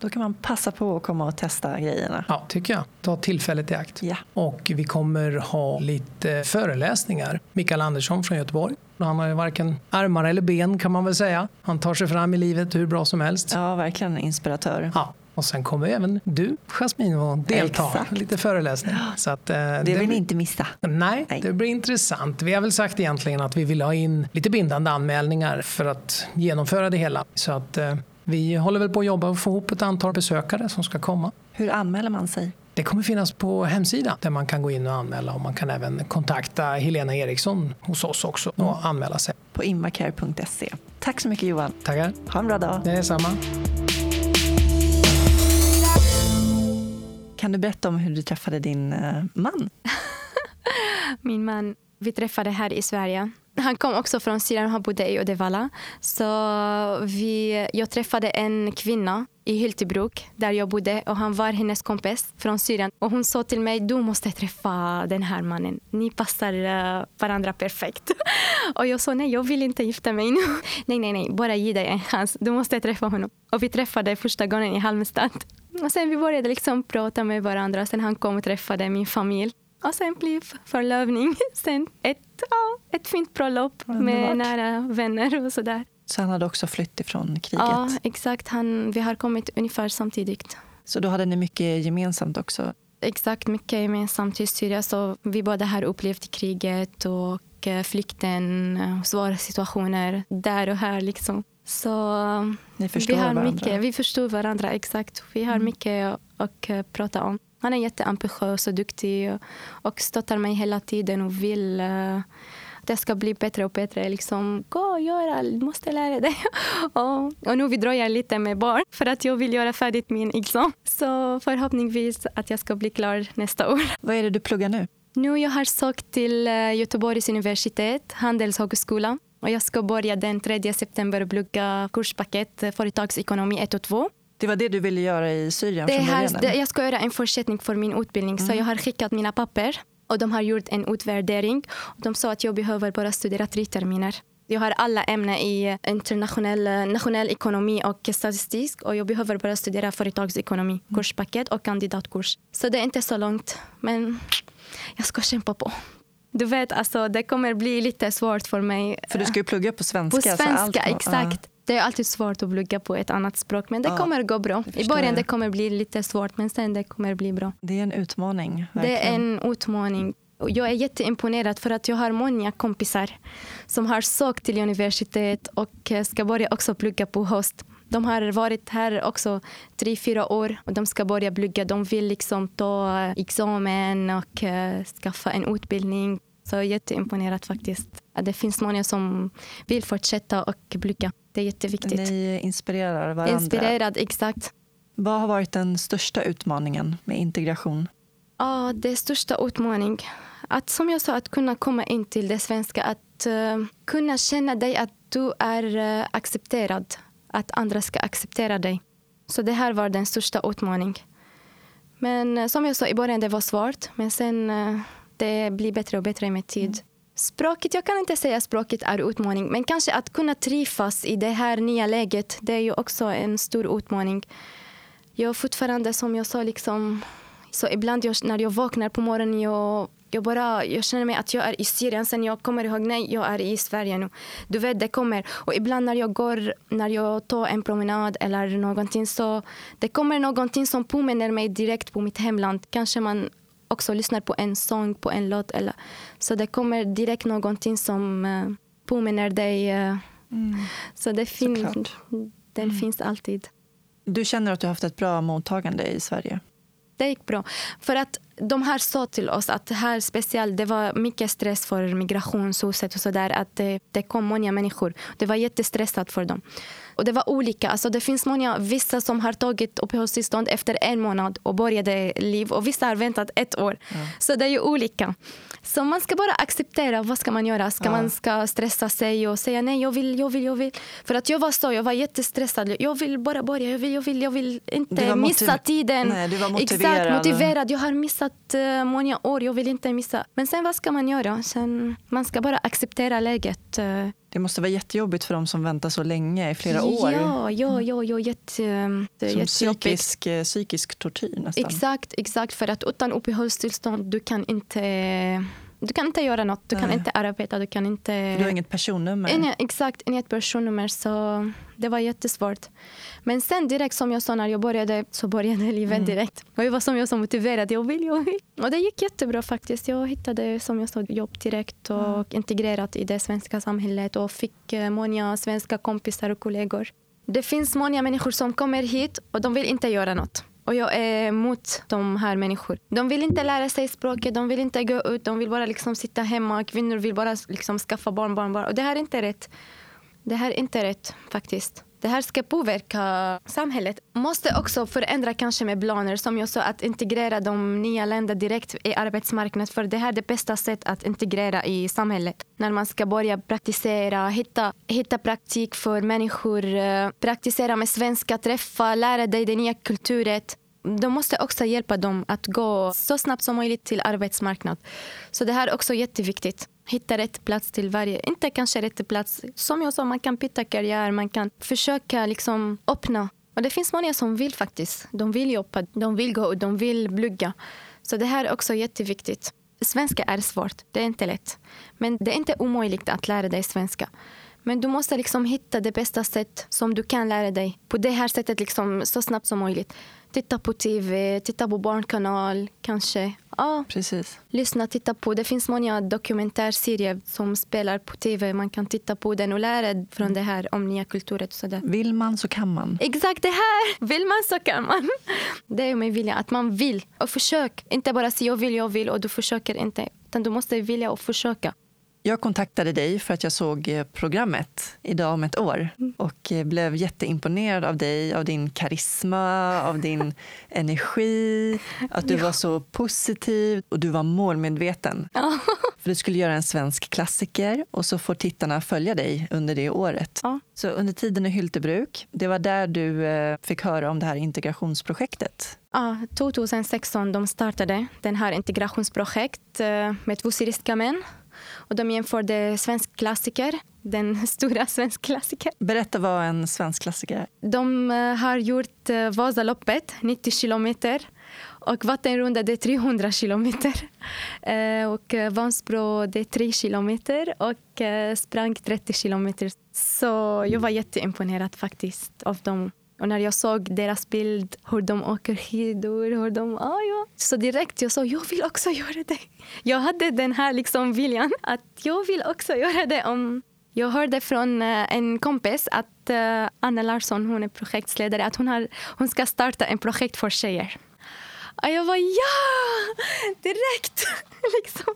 Då kan man passa på att komma och testa grejerna. Ja, tycker jag. Ta tillfället i akt. Ja. Och vi kommer ha lite föreläsningar. Mikael Andersson från Göteborg. Han har ju varken armar eller ben kan man väl säga. Han tar sig fram i livet hur bra som helst. Ja, verkligen en inspiratör. Ja. Och sen kommer även du, Jasmine, att delta. Exakt. Lite föreläsning. Så att, eh, det vill det, ni inte missa. Nej, nej, det blir intressant. Vi har väl sagt egentligen att vi vill ha in lite bindande anmälningar för att genomföra det hela. Så att eh, vi håller väl på att jobba och få ihop ett antal besökare som ska komma. Hur anmäler man sig? Det kommer finnas på hemsidan där man kan gå in och anmäla och man kan även kontakta Helena Eriksson hos oss också och mm. anmäla sig. På invacare.se. Tack så mycket Johan. Tackar. Ha en bra dag. Det är samma. Kan du berätta om hur du träffade din uh, man? [laughs] Min man, vi träffade här i Sverige han kom också från Syrien och han bodde i Uddevalla. Så vi, jag träffade en kvinna i Hyltebruk där jag bodde och han var hennes kompis från Syrien. Och hon sa till mig, du måste träffa den här mannen. Ni passar eh, varandra perfekt. [laughs] och jag sa, nej jag vill inte gifta mig nu. [laughs] nej, nej, nej, bara ge dig en chans. Du måste träffa honom. Och vi träffade första gången i Halmstad. Och sen vi började liksom prata med varandra. Sen han kom och träffade min familj. Och sen blev förlovning. [laughs] Sen ett, ja, ett fint bröllop med nära vänner och sådär. Så han hade också flytt ifrån kriget? Ja, exakt. Han, vi har kommit ungefär samtidigt. Så då hade ni mycket gemensamt också? Exakt, mycket gemensamt i Syrien. Så vi båda har upplevt kriget och eh, flykten, eh, svåra situationer där och här. Liksom. Så vi har varandra? Mycket, vi förstår varandra, exakt. Vi har mm. mycket att eh, prata om. Han är jätteambitiös och duktig och, stöttar mig hela tiden och vill uh, att det ska bli bättre och bättre. Liksom, Gå och gör du måste lära dig. [laughs] och, och nu vi dröjer lite med barn för att jag vill göra färdigt min examen. Så förhoppningsvis att jag ska bli klar nästa år. [laughs] Vad är det du pluggar nu? Nu jag har sökt till eh, Göteborgs universitet, Handelshögskolan. Och jag ska börja den 3 september plugga kurspaket eh, företagsekonomi 1 och 2. Det var det du ville göra i Syrien det från här, det, Jag ska göra en fortsättning för min utbildning. Mm. Så jag har skickat mina papper och de har gjort en utvärdering. De sa att jag behöver bara studera tre terminer. Jag har alla ämnen i internationell nationell ekonomi och statistik och jag behöver bara studera företagsekonomi, mm. kurspaket och kandidatkurs. Så det är inte så långt, men jag ska kämpa på. Du vet, alltså, det kommer bli lite svårt för mig. För du ska ju plugga på svenska. På svenska, allt, exakt. Uh. Det är alltid svårt att plugga på ett annat språk, men det ja, kommer gå bra. I början det kommer bli lite svårt, men sen det kommer bli bra. Det är en utmaning. Verkligen. Det är en utmaning. Jag är jätteimponerad för att jag har många kompisar som har sökt till universitet och ska börja också plugga på höst. De har varit här också tre, fyra år och de ska börja plugga. De vill liksom ta examen och uh, skaffa en utbildning. Så jag är jätteimponerad faktiskt. Det finns många som vill fortsätta och plugga. Det är jätteviktigt. Ni inspirerar varandra. Inspirerad, exakt. Vad har varit den största utmaningen med integration? Ja, det största utmaningen. Att som jag sa, att kunna komma in till det svenska. Att uh, kunna känna dig att du är uh, accepterad. Att andra ska acceptera dig. Så det här var den största utmaningen. Men uh, som jag sa i början, det var svårt. Men sen det blir bättre och bättre med tid. Mm. Språket, jag kan inte säga språket är utmaning. Men kanske att kunna trivas i det här nya läget. Det är ju också en stor utmaning. Jag fortfarande, som jag sa, liksom, så ibland jag, när jag vaknar på morgonen jag, jag, bara, jag känner mig att jag är i Syrien. Sen jag kommer ihåg, nej, jag är i Sverige nu. Du vet, det kommer. Och ibland när jag går, när jag tar en promenad eller någonting så det kommer någonting som påminner mig direkt på mitt hemland. Kanske man också lyssnar på en sång, på en låt. Eller, så det kommer direkt någonting som uh, påminner dig. Uh, mm. Så det fin den mm. finns alltid. Du känner att du har haft ett bra mottagande i Sverige? Det gick bra. För att de här sa till oss att här speciellt, det var mycket stress för migrationshuset och så där, att det, det kom många människor. Det var jättestressat för dem. Och det var olika. Alltså det finns många, vissa som har tagit uppehållstillstånd efter en månad och började liv och vissa har väntat ett år. Ja. Så det är ju olika. Så man ska bara acceptera. Vad ska man göra? Ska ja. man ska stressa sig och säga nej, jag vill, jag vill, jag vill. För att jag var så, jag var jättestressad. Jag vill bara börja, jag vill, jag vill, jag vill inte missa tiden. Nej, du var motiverad. Exakt, motiverad. Jag har missat uh, många år, jag vill inte missa. Men sen vad ska man göra? Sen, man ska bara acceptera läget. Uh, det måste vara jättejobbigt för dem som väntar så länge, i flera år. Ja, ja, ja, ja jätte, Som psykisk, eh, psykisk tortyr nästan. Exakt, exakt. För att utan uppehållstillstånd du kan inte du kan inte göra något, du kan inte arbeta, du kan inte... Du har inget personnummer? Inga, exakt, inget personnummer. Så det var jättesvårt. Men sen direkt som jag sa när jag började så började [laughs] livet mm. direkt. Och jag var som jag så motiverad, jag vill, jag vill. Och det gick jättebra faktiskt. Jag hittade som jag sa jobb direkt och mm. integrerat i det svenska samhället och fick eh, många svenska kompisar och kollegor. Det finns många människor som kommer hit och de vill inte göra något. Och jag är emot de här människorna. De vill inte lära sig språket, de vill inte gå ut, de vill bara liksom sitta hemma. Kvinnor vill bara liksom skaffa barn, barn, barn. Och det här är inte rätt. Det här är inte rätt faktiskt. Det här ska påverka samhället. Måste också förändra kanske med planer som jag sa att integrera de nya direkt i arbetsmarknaden. För det här är det bästa sättet att integrera i samhället. När man ska börja praktisera, hitta, hitta praktik för människor, eh, praktisera med svenska, träffa, lära dig den nya kulturen. De måste också hjälpa dem att gå så snabbt som möjligt till arbetsmarknaden. Så det här är också jätteviktigt hitta rätt plats till varje, inte kanske rätt plats. Som jag sa, man kan byta karriär, man kan försöka liksom öppna. Och det finns många som vill faktiskt. De vill jobba, de vill gå och de vill plugga. Så det här är också jätteviktigt. Svenska är svårt, det är inte lätt. Men det är inte omöjligt att lära dig svenska. Men du måste liksom hitta det bästa sätt som du kan lära dig. På det här sättet liksom, så snabbt som möjligt titta på tv, titta på barnkanal kanske. Ja, Precis. Lyssna, titta på. Det finns många dokumentärserier som spelar på tv. Man kan titta på den och lära från det här om nya kulturer. Så där. Vill man så kan man. Exakt det här! Vill man så kan man. Det är min vilja, att man vill. Och försök. Inte bara säga jag vill, jag vill och du försöker inte. Utan du måste vilja och försöka. Jag kontaktade dig för att jag såg eh, programmet idag om ett år mm. och eh, blev jätteimponerad av dig, av din karisma, av din [laughs] energi, att du var så positiv och du var målmedveten. [laughs] För du skulle göra en svensk klassiker och så får tittarna följa dig under det året. Så under tiden i Hyltebruk, det var där du eh, fick höra om det här integrationsprojektet. Ja, 2016 de startade det här integrationsprojektet med två syriska män och de jämförde svensk klassiker, den [laughs] stora svensk klassiker. Berätta vad en svensk klassiker är. De eh, har gjort eh, Vasaloppet, 90 kilometer. Och vattenrunda det är 300 kilometer. [laughs] Eh, och Vansbro det är 3 kilometer och sprang 30 kilometer. Så jag var jätteimponerad faktiskt av dem. Och när jag såg deras bild, hur de åker skidor, hur de... Ah, ja. Så direkt jag sa jag vill också göra det. Jag hade den här liksom viljan att jag vill också göra det. Om jag hörde från eh, en kompis att eh, Anna Larsson, hon är projektledare, att hon, har, hon ska starta en projekt för tjejer. Och jag var ja! Direkt! [laughs] liksom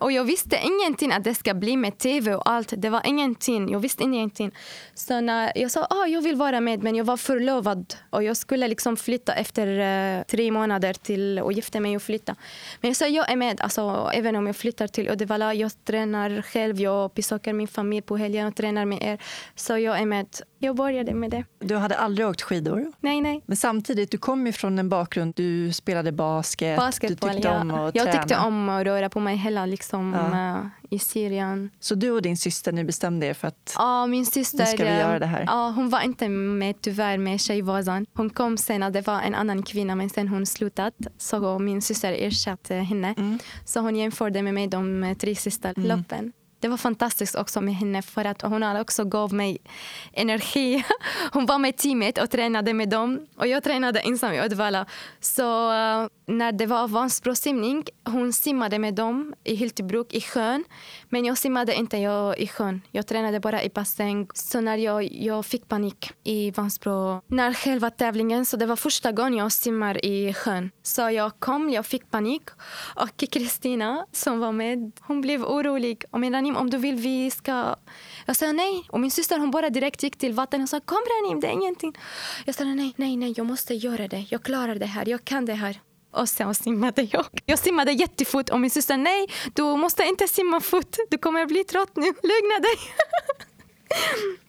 och jag visste ingenting att det ska bli med tv och allt. Det var ingenting. Jag visste ingenting. Så när jag sa att ah, jag vill vara med, men jag var förlovad och jag skulle liksom flytta efter uh, tre månader till och gifta mig och flytta. Men jag sa jag är med, alltså, även om jag flyttar till Uddevalla. Jag tränar själv, jag besöker min familj på helgen och tränar med er. Så jag är med. Jag började med det. Du hade aldrig åkt skidor? Nej, nej. Men samtidigt, du kom ju från en bakgrund, du spelade basket, Basketboll, du tyckte ja. om att Jag träna. tyckte om att röra på mig hela liksom, Ja. eh, i Syrien. Så du och din syster, ni bestämde er för att Ja, min syster. Ska vi eh, göra det här. Ja, hon var inte med tyvärr med Tjejvasan. Hon kom sen, det var en annan kvinna men sen hon slutat. Så min syster ersatte henne. Mm. Så hon jämförde med mig de tre sista loppen. Det var fantastiskt också med henne för att hon också gav mig energi. [laughs] Hon var med teamet och tränade med dem och jag tränade ensam i Uddevalla. Så eh, när det var Vansbrosimning, hon simmade med dem i Hyltebruk i sjön. Men jag simmade inte jag i sjön. Jag tränade bara i bassäng. Så när jag, jag fick panik i Vansbro, när själva tävlingen, så det var första gången jag simmar i sjön. Så jag kom, jag fick panik och Kristina som var med, hon blev orolig. Och medan Ranim, om du vill vi ska... Jag sa nej. Och min syster hon bara direkt gick till vattnet och sa kom Ranim, det är ingenting. Jag sa nej, nej, nej, jag måste göra det. Jag klarar det här, jag kan det här. Och sen simmade jag. Jag simmade jättefort och min syster nej, du måste inte simma fort. Du kommer bli trött nu. Lugna dig. [laughs]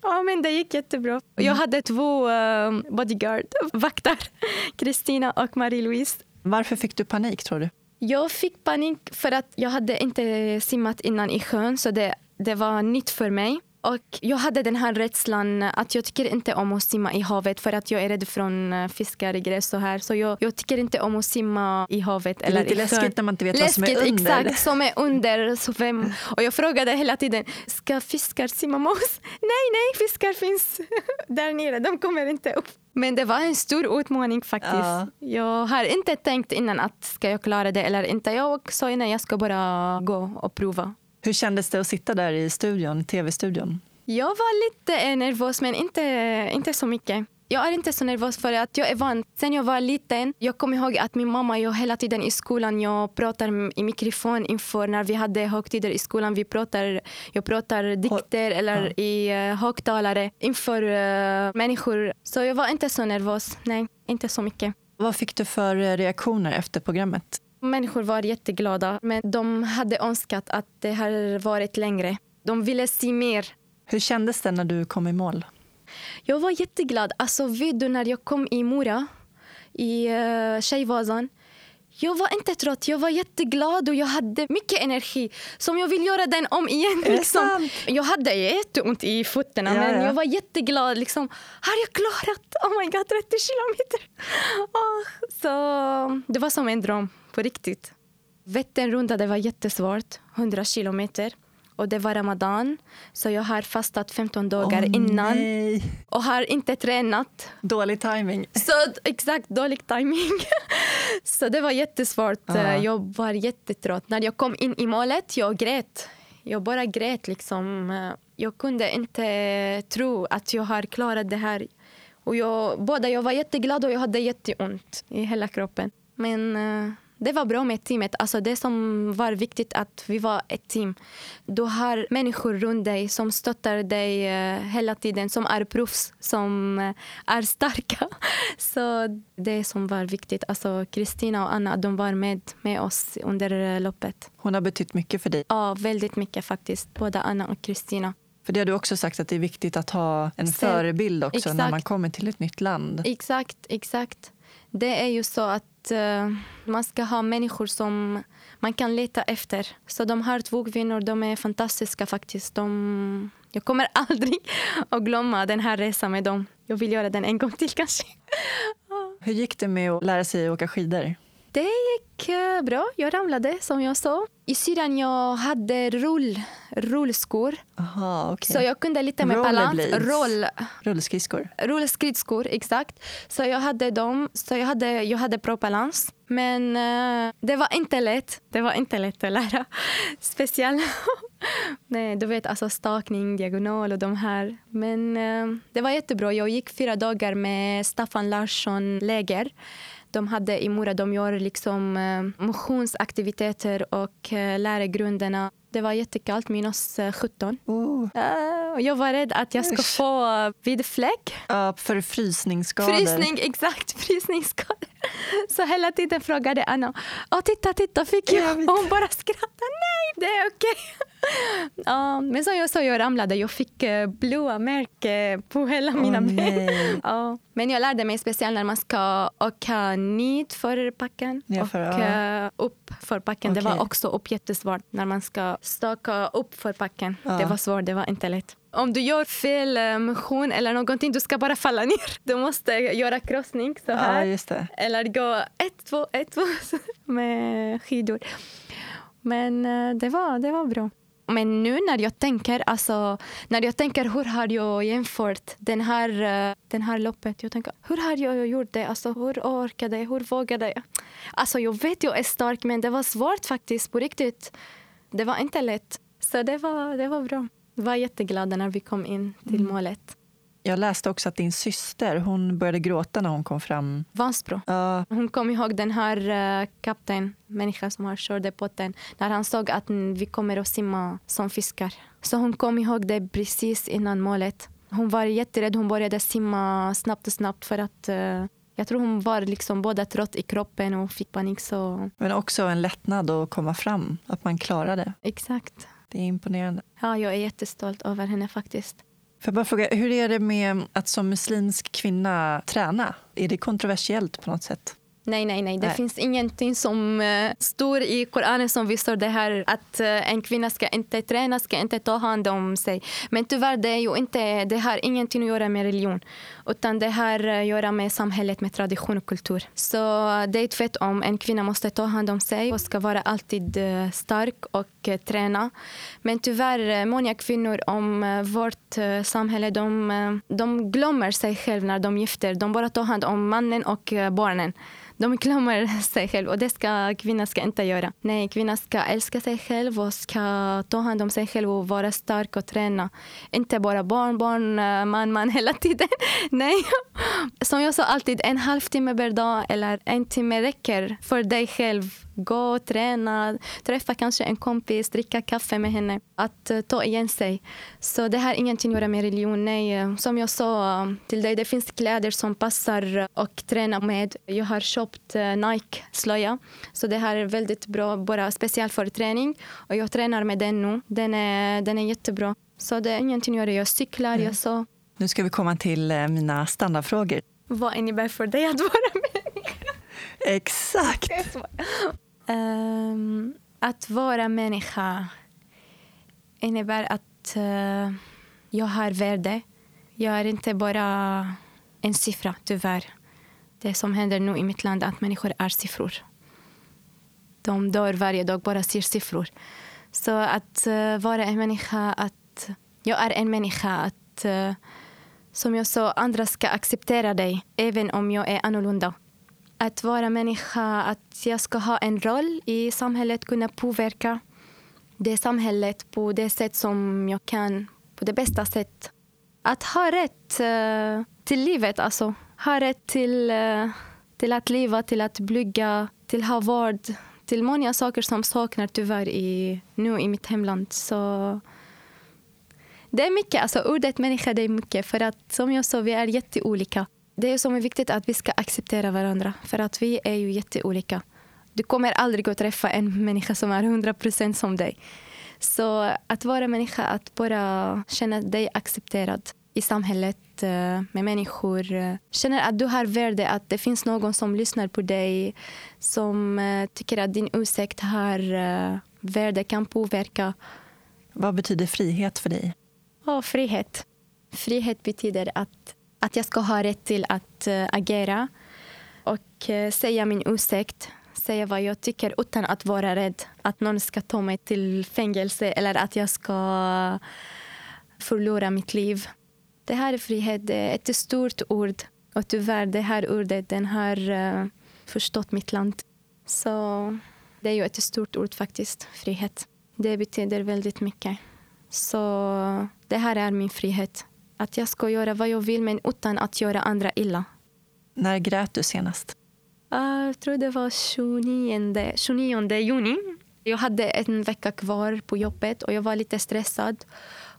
Ja, men det gick jättebra. Jag hade två um, bodyguard, vakter, [laughs] Kristina och Marie-Louise. Varför fick du panik tror du? Jag fick panik för att jag hade inte simmat innan i sjön så det, det var nytt för mig. Och jag hade den här rädslan att jag tycker inte om att simma i havet för att jag är rädd från eh, fiskar, gräs så här. Så jag, jag tycker inte om att simma i havet Det är eller lite läskigt när man inte vet vad som är Läskigt, under. exakt. Som är under. Så vem, och jag frågade hela tiden, ska fiskar simma med oss? [laughs] Nej, nej, fiskar finns [laughs] där nere. De kommer inte upp. Men det var en stor utmaning faktiskt. Ja. Jag har inte tänkt innan att ska jag klara det eller inte. Jag sa innan jag ska bara gå och prova. Hur kändes det att sitta där i studion, tv-studion? Jag var lite nervös men inte, inte så mycket. Jag är inte så nervös för att jag är van. Sen jag var liten, jag kommer ihåg att min mamma, jag hela tiden i skolan, jag pratar i mikrofon inför när vi hade högtider i skolan. Vi pratar, jag pratar dikter eller i uh, högtalare inför uh, människor. Så jag var inte så nervös, nej, inte så mycket. Vad fick du för eh, reaktioner efter programmet? Människor var jätteglada, men de hade önskat att det hade varit längre. De ville se mer. Hur kändes det när du kom i mål? Jag var jätteglad. Alltså, vet du, när jag kom i Mora, i uh, Tjejvasan, jag var inte trött. Jag var jätteglad och jag hade mycket energi. Som jag vill göra den om igen. Liksom. Jag hade jätteont i fötterna Ja, men ja. jag var jätteglad. Liksom, har jag klarat? Oh my god, 30 kilometer! [laughs] Ah, så det var som en dröm, på riktigt. Vätternrundan det var jättesvårt, 100 kilometer. Och det var ramadan, så jag har fastat 15 dagar Åh, innan Nej. och har inte tränat. Dålig timing. Så exakt, dålig timing. [laughs] så det var jättesvårt. Ja. Jag var jättetrött. När jag kom in i målet, jag grät. Jag bara grät liksom. Jag kunde inte tro att jag har klarat det här. Och jag, både jag var jätteglad och jag hade jätteont i hela kroppen. Men eh, det var bra med teamet. Alltså det som var viktigt att vi var ett team. Du har människor runt dig som stöttar dig eh, hela tiden, som är proffs, som eh, är starka. [laughs] Så det som var viktigt. Alltså Kristina och Anna, de var med, med oss under eh, loppet. Hon har betytt mycket för dig. Ja, väldigt mycket faktiskt. Både Anna och Kristina. För det har du också sagt att det är viktigt att ha en Sen- förebild också när exakt. man kommer till ett nytt land. Exakt, exakt. Det är ju så att uh, man ska ha människor som man kan leta efter. Så de här två kvinnor, de är fantastiska faktiskt. De, jag kommer [laughs] aldrig att glömma den här resan med dem. Jag vill göra den en gång till kanske. Hur gick det med att lära sig åka skidor? Det gick eh, bra. Jag ramlade som jag sa. I Syrien jag hade rull, rullskor. Aha, okej. Så jag kunde lite med balans. Roll, Rullskridskor? rullskridskor, exakt. Så jag hade dem. Så jag hade, jag hade bra balans. Men eh, det var inte lätt. Det var inte lätt att lära. [laughs] Speciellt. [laughs] Nej, du vet, alltså stakning, diagonal och de här. Men eh, det var jättebra. Jag gick fyra dagar med Staffan Larsson läger de hade i Mora. De gör liksom eh, motionsaktiviteter och eh, lärargrunderna. grunderna. Det var jättekallt, minus 17. Oh. Uh, jag var rädd att jag ska Usch. få vid fläck. Ja, för frysningsskador. Frysning, exakt. [laughs] Frysningsskador. Så hela tiden frågade Anna, Åh, titta, titta, fick jag? Jag. Och hon bara skrattade, nej, det är okej. [laughs] Ja, men som jag sa, jag ramlade. Jag fick eh, blåa märken på hela mina Åh, ben. [laughs] Ja. Men jag lärde mig speciellt när man ska åka ned för backen Nerför, och ja. eh, upp för backen. Det Okej. var också upp jättesvårt när man ska staka upp för backen. Ja. Det var svårt, det var inte lätt. Om du gör fel eh, motion eller någonting, du ska bara falla ner. [laughs] Du måste göra krossning så Ja, här. det. Eller gå ett, två, ett, två [laughs] med skidor. Men eh, det var, det var bra. Men nu när jag tänker, alltså, när jag tänker hur har jag jämfört den här, eh, den här loppet. Jag tänker, hur har jag gjort det? Alltså, hur orkade jag? Hur vågade jag? Alltså, jag vet jag är stark, men det var svårt faktiskt på riktigt. Det var inte lätt. Så det var, det var bra. Jag var jätteglad när vi kom in till målet. Jag läste också att din syster hon började gråta när hon kom fram. Vansbro. Ja, Hon kom ihåg den här uh, kapten, människan som har kört båten, när han såg att mm, vi kommer att simma som fiskar. Så hon kom ihåg det precis innan målet. Hon var jätterädd, hon började simma snabbt och snabbt för att eh, jag tror hon var liksom både trött i kroppen och fick panik. Så men också en lättnad att komma fram, att man klarade. exakt. Det är imponerande. Ja, jag är jättestolt över henne faktiskt. Får jag bara fråga, hur är det med att som muslimsk kvinna träna? Är det kontroversiellt på något sätt? Nej, nej, nej. Det Nej. finns ingenting som uh, står i Koranen som visar det här att eh, en kvinna ska inte träna, ska inte ta hand om sig. Men tyvärr, det, är ju inte, det har ingenting att göra med religion. Utan det har att göra med samhället, med tradition och kultur. Så det är tvärtom. En kvinna måste ta hand om sig och ska vara alltid eh, stark och och träna. Men tyvärr, eh, många kvinnor om eh, vårt samhälle, de, de glömmer sig själva när de gifter. De bara tar hand om mannen och barnen. De [laughs] glömmer sig själv och det ska kvinnan ska inte göra. Nej, kvinnan ska älska sig själv och ska ta hand om sig själv och vara stark och träna. Inte bara barn, barn, man, man hela [laughs] tiden. Nej. Som jag sa alltid, en halvtimme per dag eller en timme räcker för dig själv. Gå träna, träffa kanske en kompis, dricka kaffe med henne. Att eh, ta igen sig. Så det har ingenting att göra med religion. Nej, eh, som jag sa eh, till dig, det finns kläder som passar och träna med. Jag har köpt Nike-slöja. Så det här är väldigt bra, bara speciellt för träning. Och jag tränar med den nu. Den är, den är jättebra. Så det är ingenting att göra. Jag cyklar, jag så. Nu ska vi komma till mina standardfrågor. Vad innebär för dig att vara människa? [laughs] Exakt! [laughs] Um, att vara människa innebär att uh, jag har värde. Jag är inte bara en siffra, tyvärr. Det som händer nu i mitt land är att människor är siffror. De dör varje dag, bara ser siffror. Så att uh, vara en människa, att jag är en människa, att uh, som jag sa, andra ska acceptera dig även om jag är annorlunda att vara människa, att jag ska ha en roll i samhället, kunna påverka det samhället på det sätt som jag kan, på det bästa sätt. Att ha rätt uh, till livet, alltså. Ha rätt till, uh, till att leva, till att plugga, till att ha vård, till många saker som saknar tyvärr i, nu i mitt hemland. Så det är mycket, alltså ordet människa det är mycket. För att som jag sa, vi är jätteolika. Det är som är viktigt att vi ska acceptera varandra. För att vi är ju jätteolika. Du kommer aldrig att träffa en människa som är 100% som dig. Så att vara människa, att bara känna dig accepterad i samhället eh, med människor. eh, Känner att du har värde, att det finns någon som lyssnar på dig som eh, tycker att din åsikt har värde, kan påverka. Vad betyder frihet för dig? Och frihet. Frihet betyder att, att jag ska ha rätt till att eh, agera och eh, säga min ursäkt. säga vad jag tycker utan att vara rädd att någon ska ta mig till fängelse eller att jag ska förlora mitt liv. Det här är frihet, det är ett stort ord och tyvärr det här ordet den har eh, förstått mitt land. Så det är ju ett stort ord faktiskt, frihet. Det betyder väldigt mycket. Så det här är min frihet. Att jag ska göra vad jag vill men utan att göra andra illa. När grät du senast? Uh, jag tror det var 29, 29 juni. Jag hade en vecka kvar på jobbet och jag var lite stressad.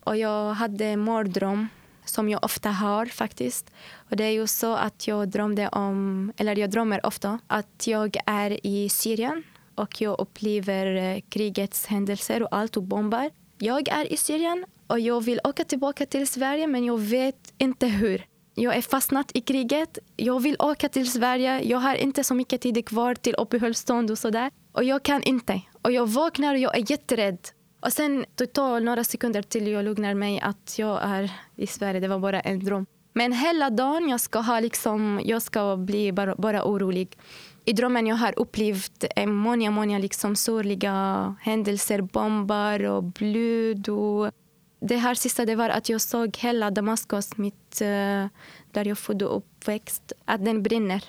Och jag hade mardröm som jag ofta har faktiskt. Och det är ju så att jag drömde om, eller jag drömmer ofta, att jag är i Syrien och jag upplever eh, krigets händelser och allt och bombar. Jag är i Syrien och jag vill åka tillbaka till Sverige men jag vet inte hur. Jag är fastnat i kriget. Jag vill åka till Sverige. Jag har inte så mycket tid kvar till uppehållstillstånd och sådär. Och jag kan inte. Och jag vaknar och jag är jätterädd. Och sen det tar några sekunder till jag lugnar mig att jag är i Sverige. Det var bara en dröm. Men hela dagen jag ska ha liksom, jag ska bli bara, bara orolig. I drömmen jag har upplevt många, många liksom sorgliga händelser, bomber och blod. Och det här sista det var att jag såg hela Damaskus, mitt, eh, där jag född och uppväxt, att den brinner.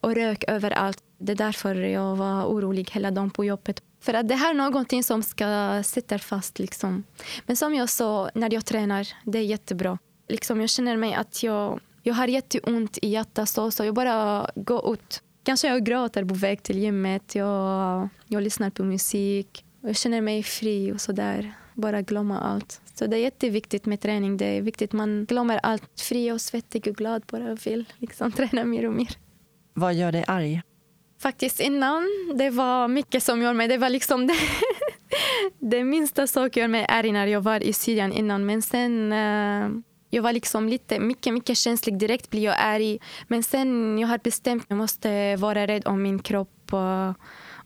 Och rök överallt. Det är därför jag var orolig hela dagen på jobbet. För att det här är någonting som ska sitta fast. Liksom. Men som jag sa, när jag tränar, det är jättebra. Liksom, jag känner mig att jag, jag har jätteont i hjärtat, så, så jag bara går ut. Kanske jag gråter på väg till gymmet. Jag, jag lyssnar på musik. Jag känner mig fri och sådär. Bara glömma allt. Så det är jätteviktigt med träning. Det är viktigt man glömmer allt. Fri och svettig och glad bara vill liksom, [laughs] träna mer och mer. Vad gör dig arg? Faktiskt innan, det var mycket som gjorde mig... Det var liksom det, [laughs] det minsta sak gjorde mig arg när jag var i Syrien innan. Men sen... Jag var liksom lite, mycket, mycket känslig. Direkt blir jag arg. Men sen jag har bestämt att jag måste vara rädd om min kropp och,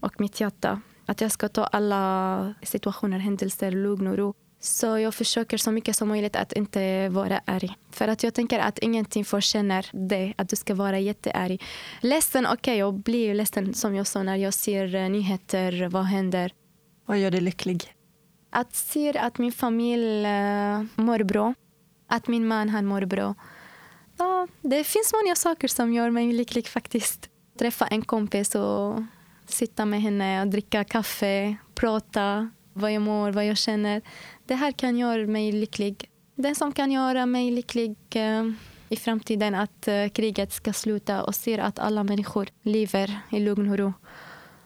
och mitt hjärta. Att jag ska ta alla situationer, händelser, lugn och ro. Så jag försöker så mycket som möjligt att inte vara arg. För att jag tänker att ingenting förtjänar det, att du ska vara jättearg. Ledsen, okej, okay, jag blir ledsen som jag sa när jag ser eh, nyheter, vad händer. Vad gör dig lycklig? Att se att min familj uh, mår bra, att min man han mår bra. Ja, det finns många saker som gör mig lycklig faktiskt. Träffa en kompis och sitta med henne och dricka kaffe, prata vad jag mår, vad jag känner. Det här kan göra mig lycklig. Det som kan göra mig lycklig eh, i framtiden att eh, kriget ska sluta och se att alla människor lever i lugn och ro.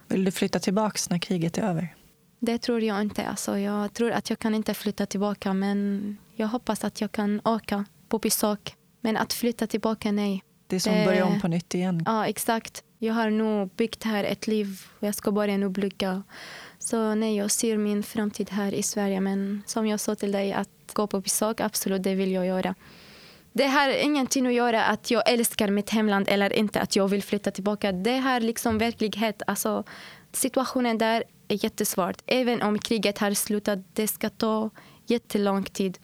Vill du flytta tillbaka när kriget är över? Det tror jag inte. Alltså, jag tror att jag kan inte flytta tillbaka men jag hoppas att jag kan åka på besök. Men att flytta tillbaka, nej. Det är som att börja om på nytt igen. Ja, exakt. Jag har nog byggt här ett liv och jag ska börja nu bygga så nej, jag ser min framtid här i Sverige. Men som jag sa till dig, att gå på besök, absolut, det vill jag göra. Det har ingenting att göra att jag älskar mitt hemland eller inte, att jag vill flytta tillbaka. Det har liksom verklighet. Alltså, situationen där är jättesvår. Även om kriget har slutat, det ska ta jättelång tid.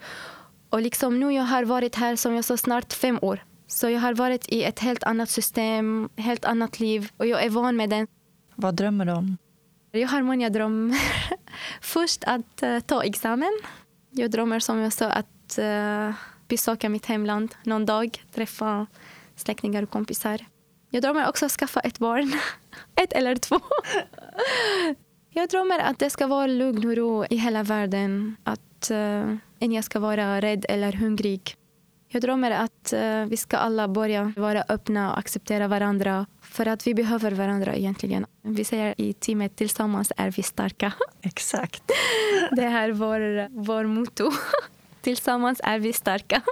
Och liksom nu jag har varit här som jag sa snart fem år. Så jag har varit i ett helt annat system, helt annat liv och jag är van med det. Vad drömmer du om? Jag har många drömmar. [laughs] Först att uh, ta examen. Jag drömmer som jag sa att uh, besöka mitt hemland någon dag, träffa släktingar och kompisar. Jag drömmer också att skaffa ett barn. [laughs] ett eller två. [laughs] jag drömmer att det ska vara lugn och ro i hela världen. Att uh, ingen ska vara rädd eller hungrig. Jag drömmer att uh, vi ska alla börja vara öppna och acceptera varandra för att vi behöver varandra egentligen. Vi säger i teamet tillsammans är vi starka. [laughs] Exakt. Det är vår, vår motto. [laughs] Tillsammans är vi starka. [laughs]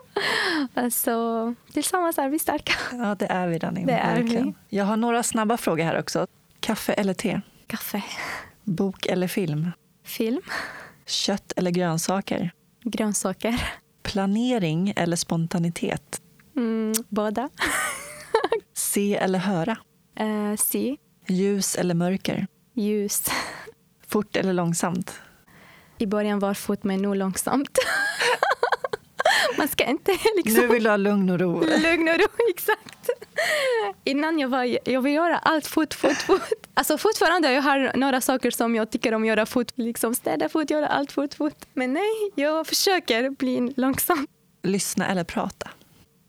Alltså, tillsammans är vi starka. Ja, det är vi, Danny. Det är vi. Jag har några snabba frågor här också. Kaffe eller te? Kaffe. Bok eller film? Film. Kött eller grönsaker? Grönsaker. Planering eller spontanitet? Mm, båda. [laughs] Se eller höra? Uh, se. Ljus eller mörker? Ljus. Fort eller långsamt? I början var fort, men nu långsamt. [laughs] Man ska inte liksom... Nu vill du ha lugn och ro. Lugn och ro, [laughs] exakt. Innan jag var, jag vill göra allt fort, fort, fort. Alltså fortfarande jag har några saker som jag tycker om att göra fort. Liksom städa fort, göra allt fort, fort. Men nej, jag försöker bli långsam. Lyssna eller prata?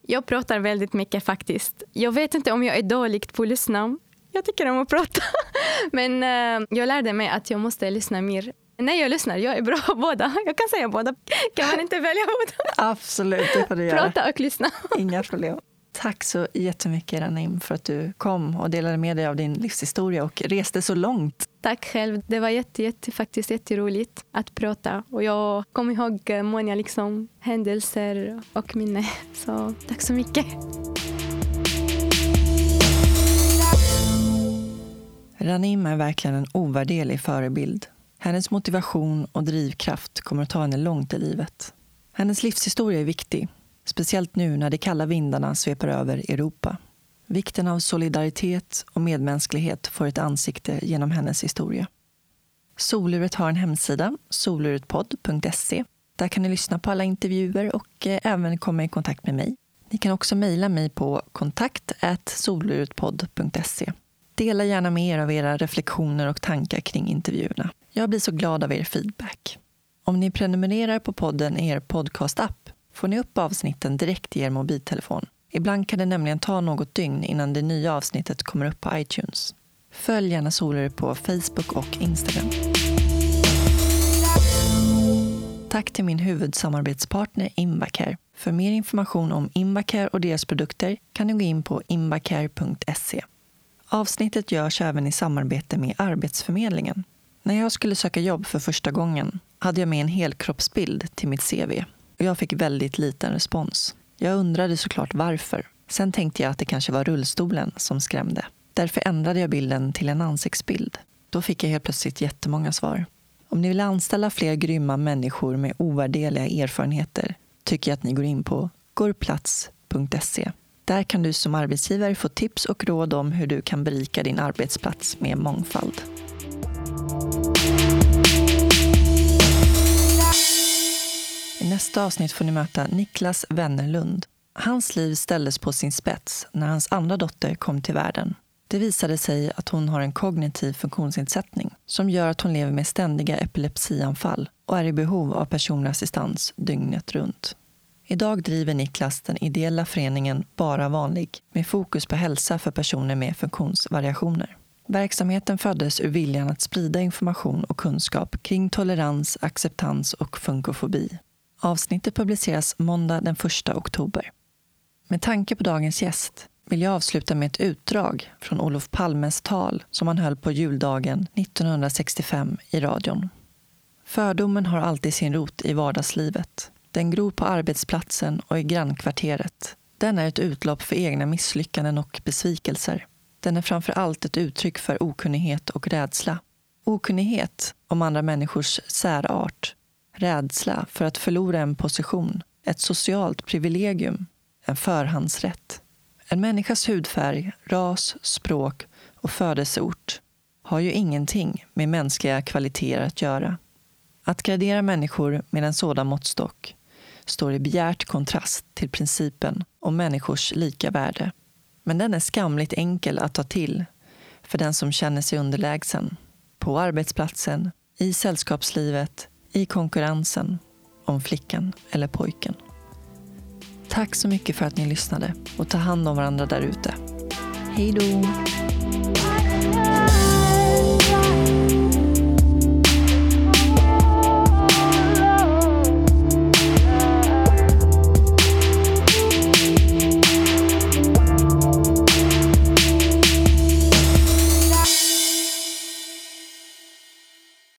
Jag pratar väldigt mycket faktiskt. Jag vet inte om jag är dålig på att lyssna. Jag tycker om att prata. [laughs] Men uh, jag lärde mig att jag måste lyssna mer. När jag lyssnar, jag är bra på båda. Jag kan säga båda. Kan man inte välja båda? Absolut, det får du göra. Prata och lyssna. Inga problem. Tack så jättemycket Ranim för att du kom och delade med dig av din livshistoria och reste så långt. Tack själv. Det var jätte, jätte, faktiskt jätteroligt att prata. Och jag kommer ihåg många liksom, händelser och minnen. [laughs] Så tack så mycket. Ranim är verkligen en ovärderlig förebild. Hennes motivation och drivkraft kommer att ta henne långt i livet. Hennes livshistoria är viktig, speciellt nu när de kalla vindarna sveper över Europa. Vikten av solidaritet och medmänsklighet får ett ansikte genom hennes historia. Soluret har en hemsida, soluretpodd.se. Där kan ni lyssna på alla intervjuer och eh, även komma i kontakt med mig. Ni kan också mejla mig på kontakt solurutpodd.se. Dela gärna med er av era reflektioner och tankar kring intervjuerna. Jag blir så glad av er feedback. Om ni prenumererar på podden i er podcastapp får ni upp avsnitten direkt i er mobiltelefon. Ibland kan det nämligen ta något dygn innan det nya avsnittet kommer upp på iTunes. Följ gärna Soler på Facebook och Instagram. Tack till min huvudsamarbetspartner Invacare. För mer information om Invacare och deras produkter kan ni gå in på invacare.se. Avsnittet görs även i samarbete med Arbetsförmedlingen. När jag skulle söka jobb för första gången hade jag med en helkroppsbild till mitt CV och jag fick väldigt liten respons. Jag undrade såklart varför. Sen tänkte jag att det kanske var rullstolen som skrämde. Därför ändrade jag bilden till en ansiktsbild. Då fick jag helt plötsligt jättemånga svar. Om ni vill anställa fler grymma människor med ovärdeliga erfarenheter tycker jag att ni går in på gorplats.se. Där kan du som arbetsgivare få tips och råd om hur du kan berika din arbetsplats med mångfald. I nästa avsnitt får ni möta Niklas Wennerlund. Hans liv ställdes på sin spets när hans andra dotter kom till världen. Det visade sig att hon har en kognitiv funktionsnedsättning som gör att hon lever med ständiga epilepsianfall och är i behov av personlig assistans dygnet runt. Idag driver Niklas den ideella föreningen Bara vanlig med fokus på hälsa för personer med funktionsvariationer. Verksamheten föddes ur viljan att sprida information och kunskap kring tolerans, acceptans och funkofobi. Avsnittet publiceras måndag den 1 oktober. Med tanke på dagens gäst vill jag avsluta med ett utdrag från Olof Palmes tal som han höll på juldagen 1965 i radion. Fördomen har alltid sin rot i vardagslivet. Den gror på arbetsplatsen och i grannkvarteret. Den är ett utlopp för egna misslyckanden och besvikelser. Den är framför allt ett uttryck för okunnighet och rädsla. Okunnighet om andra människors särart. Rädsla för att förlora en position, ett socialt privilegium, en förhandsrätt. En människas hudfärg, ras, språk och födelseort har ju ingenting med mänskliga kvaliteter att göra. Att gradera människor med en sådan måttstock står i bjärt kontrast till principen om människors lika värde. Men den är skamligt enkel att ta till för den som känner sig underlägsen. På arbetsplatsen, i sällskapslivet, i konkurrensen om flickan eller pojken. Tack så mycket för att ni lyssnade och ta hand om varandra där ute. Hej då!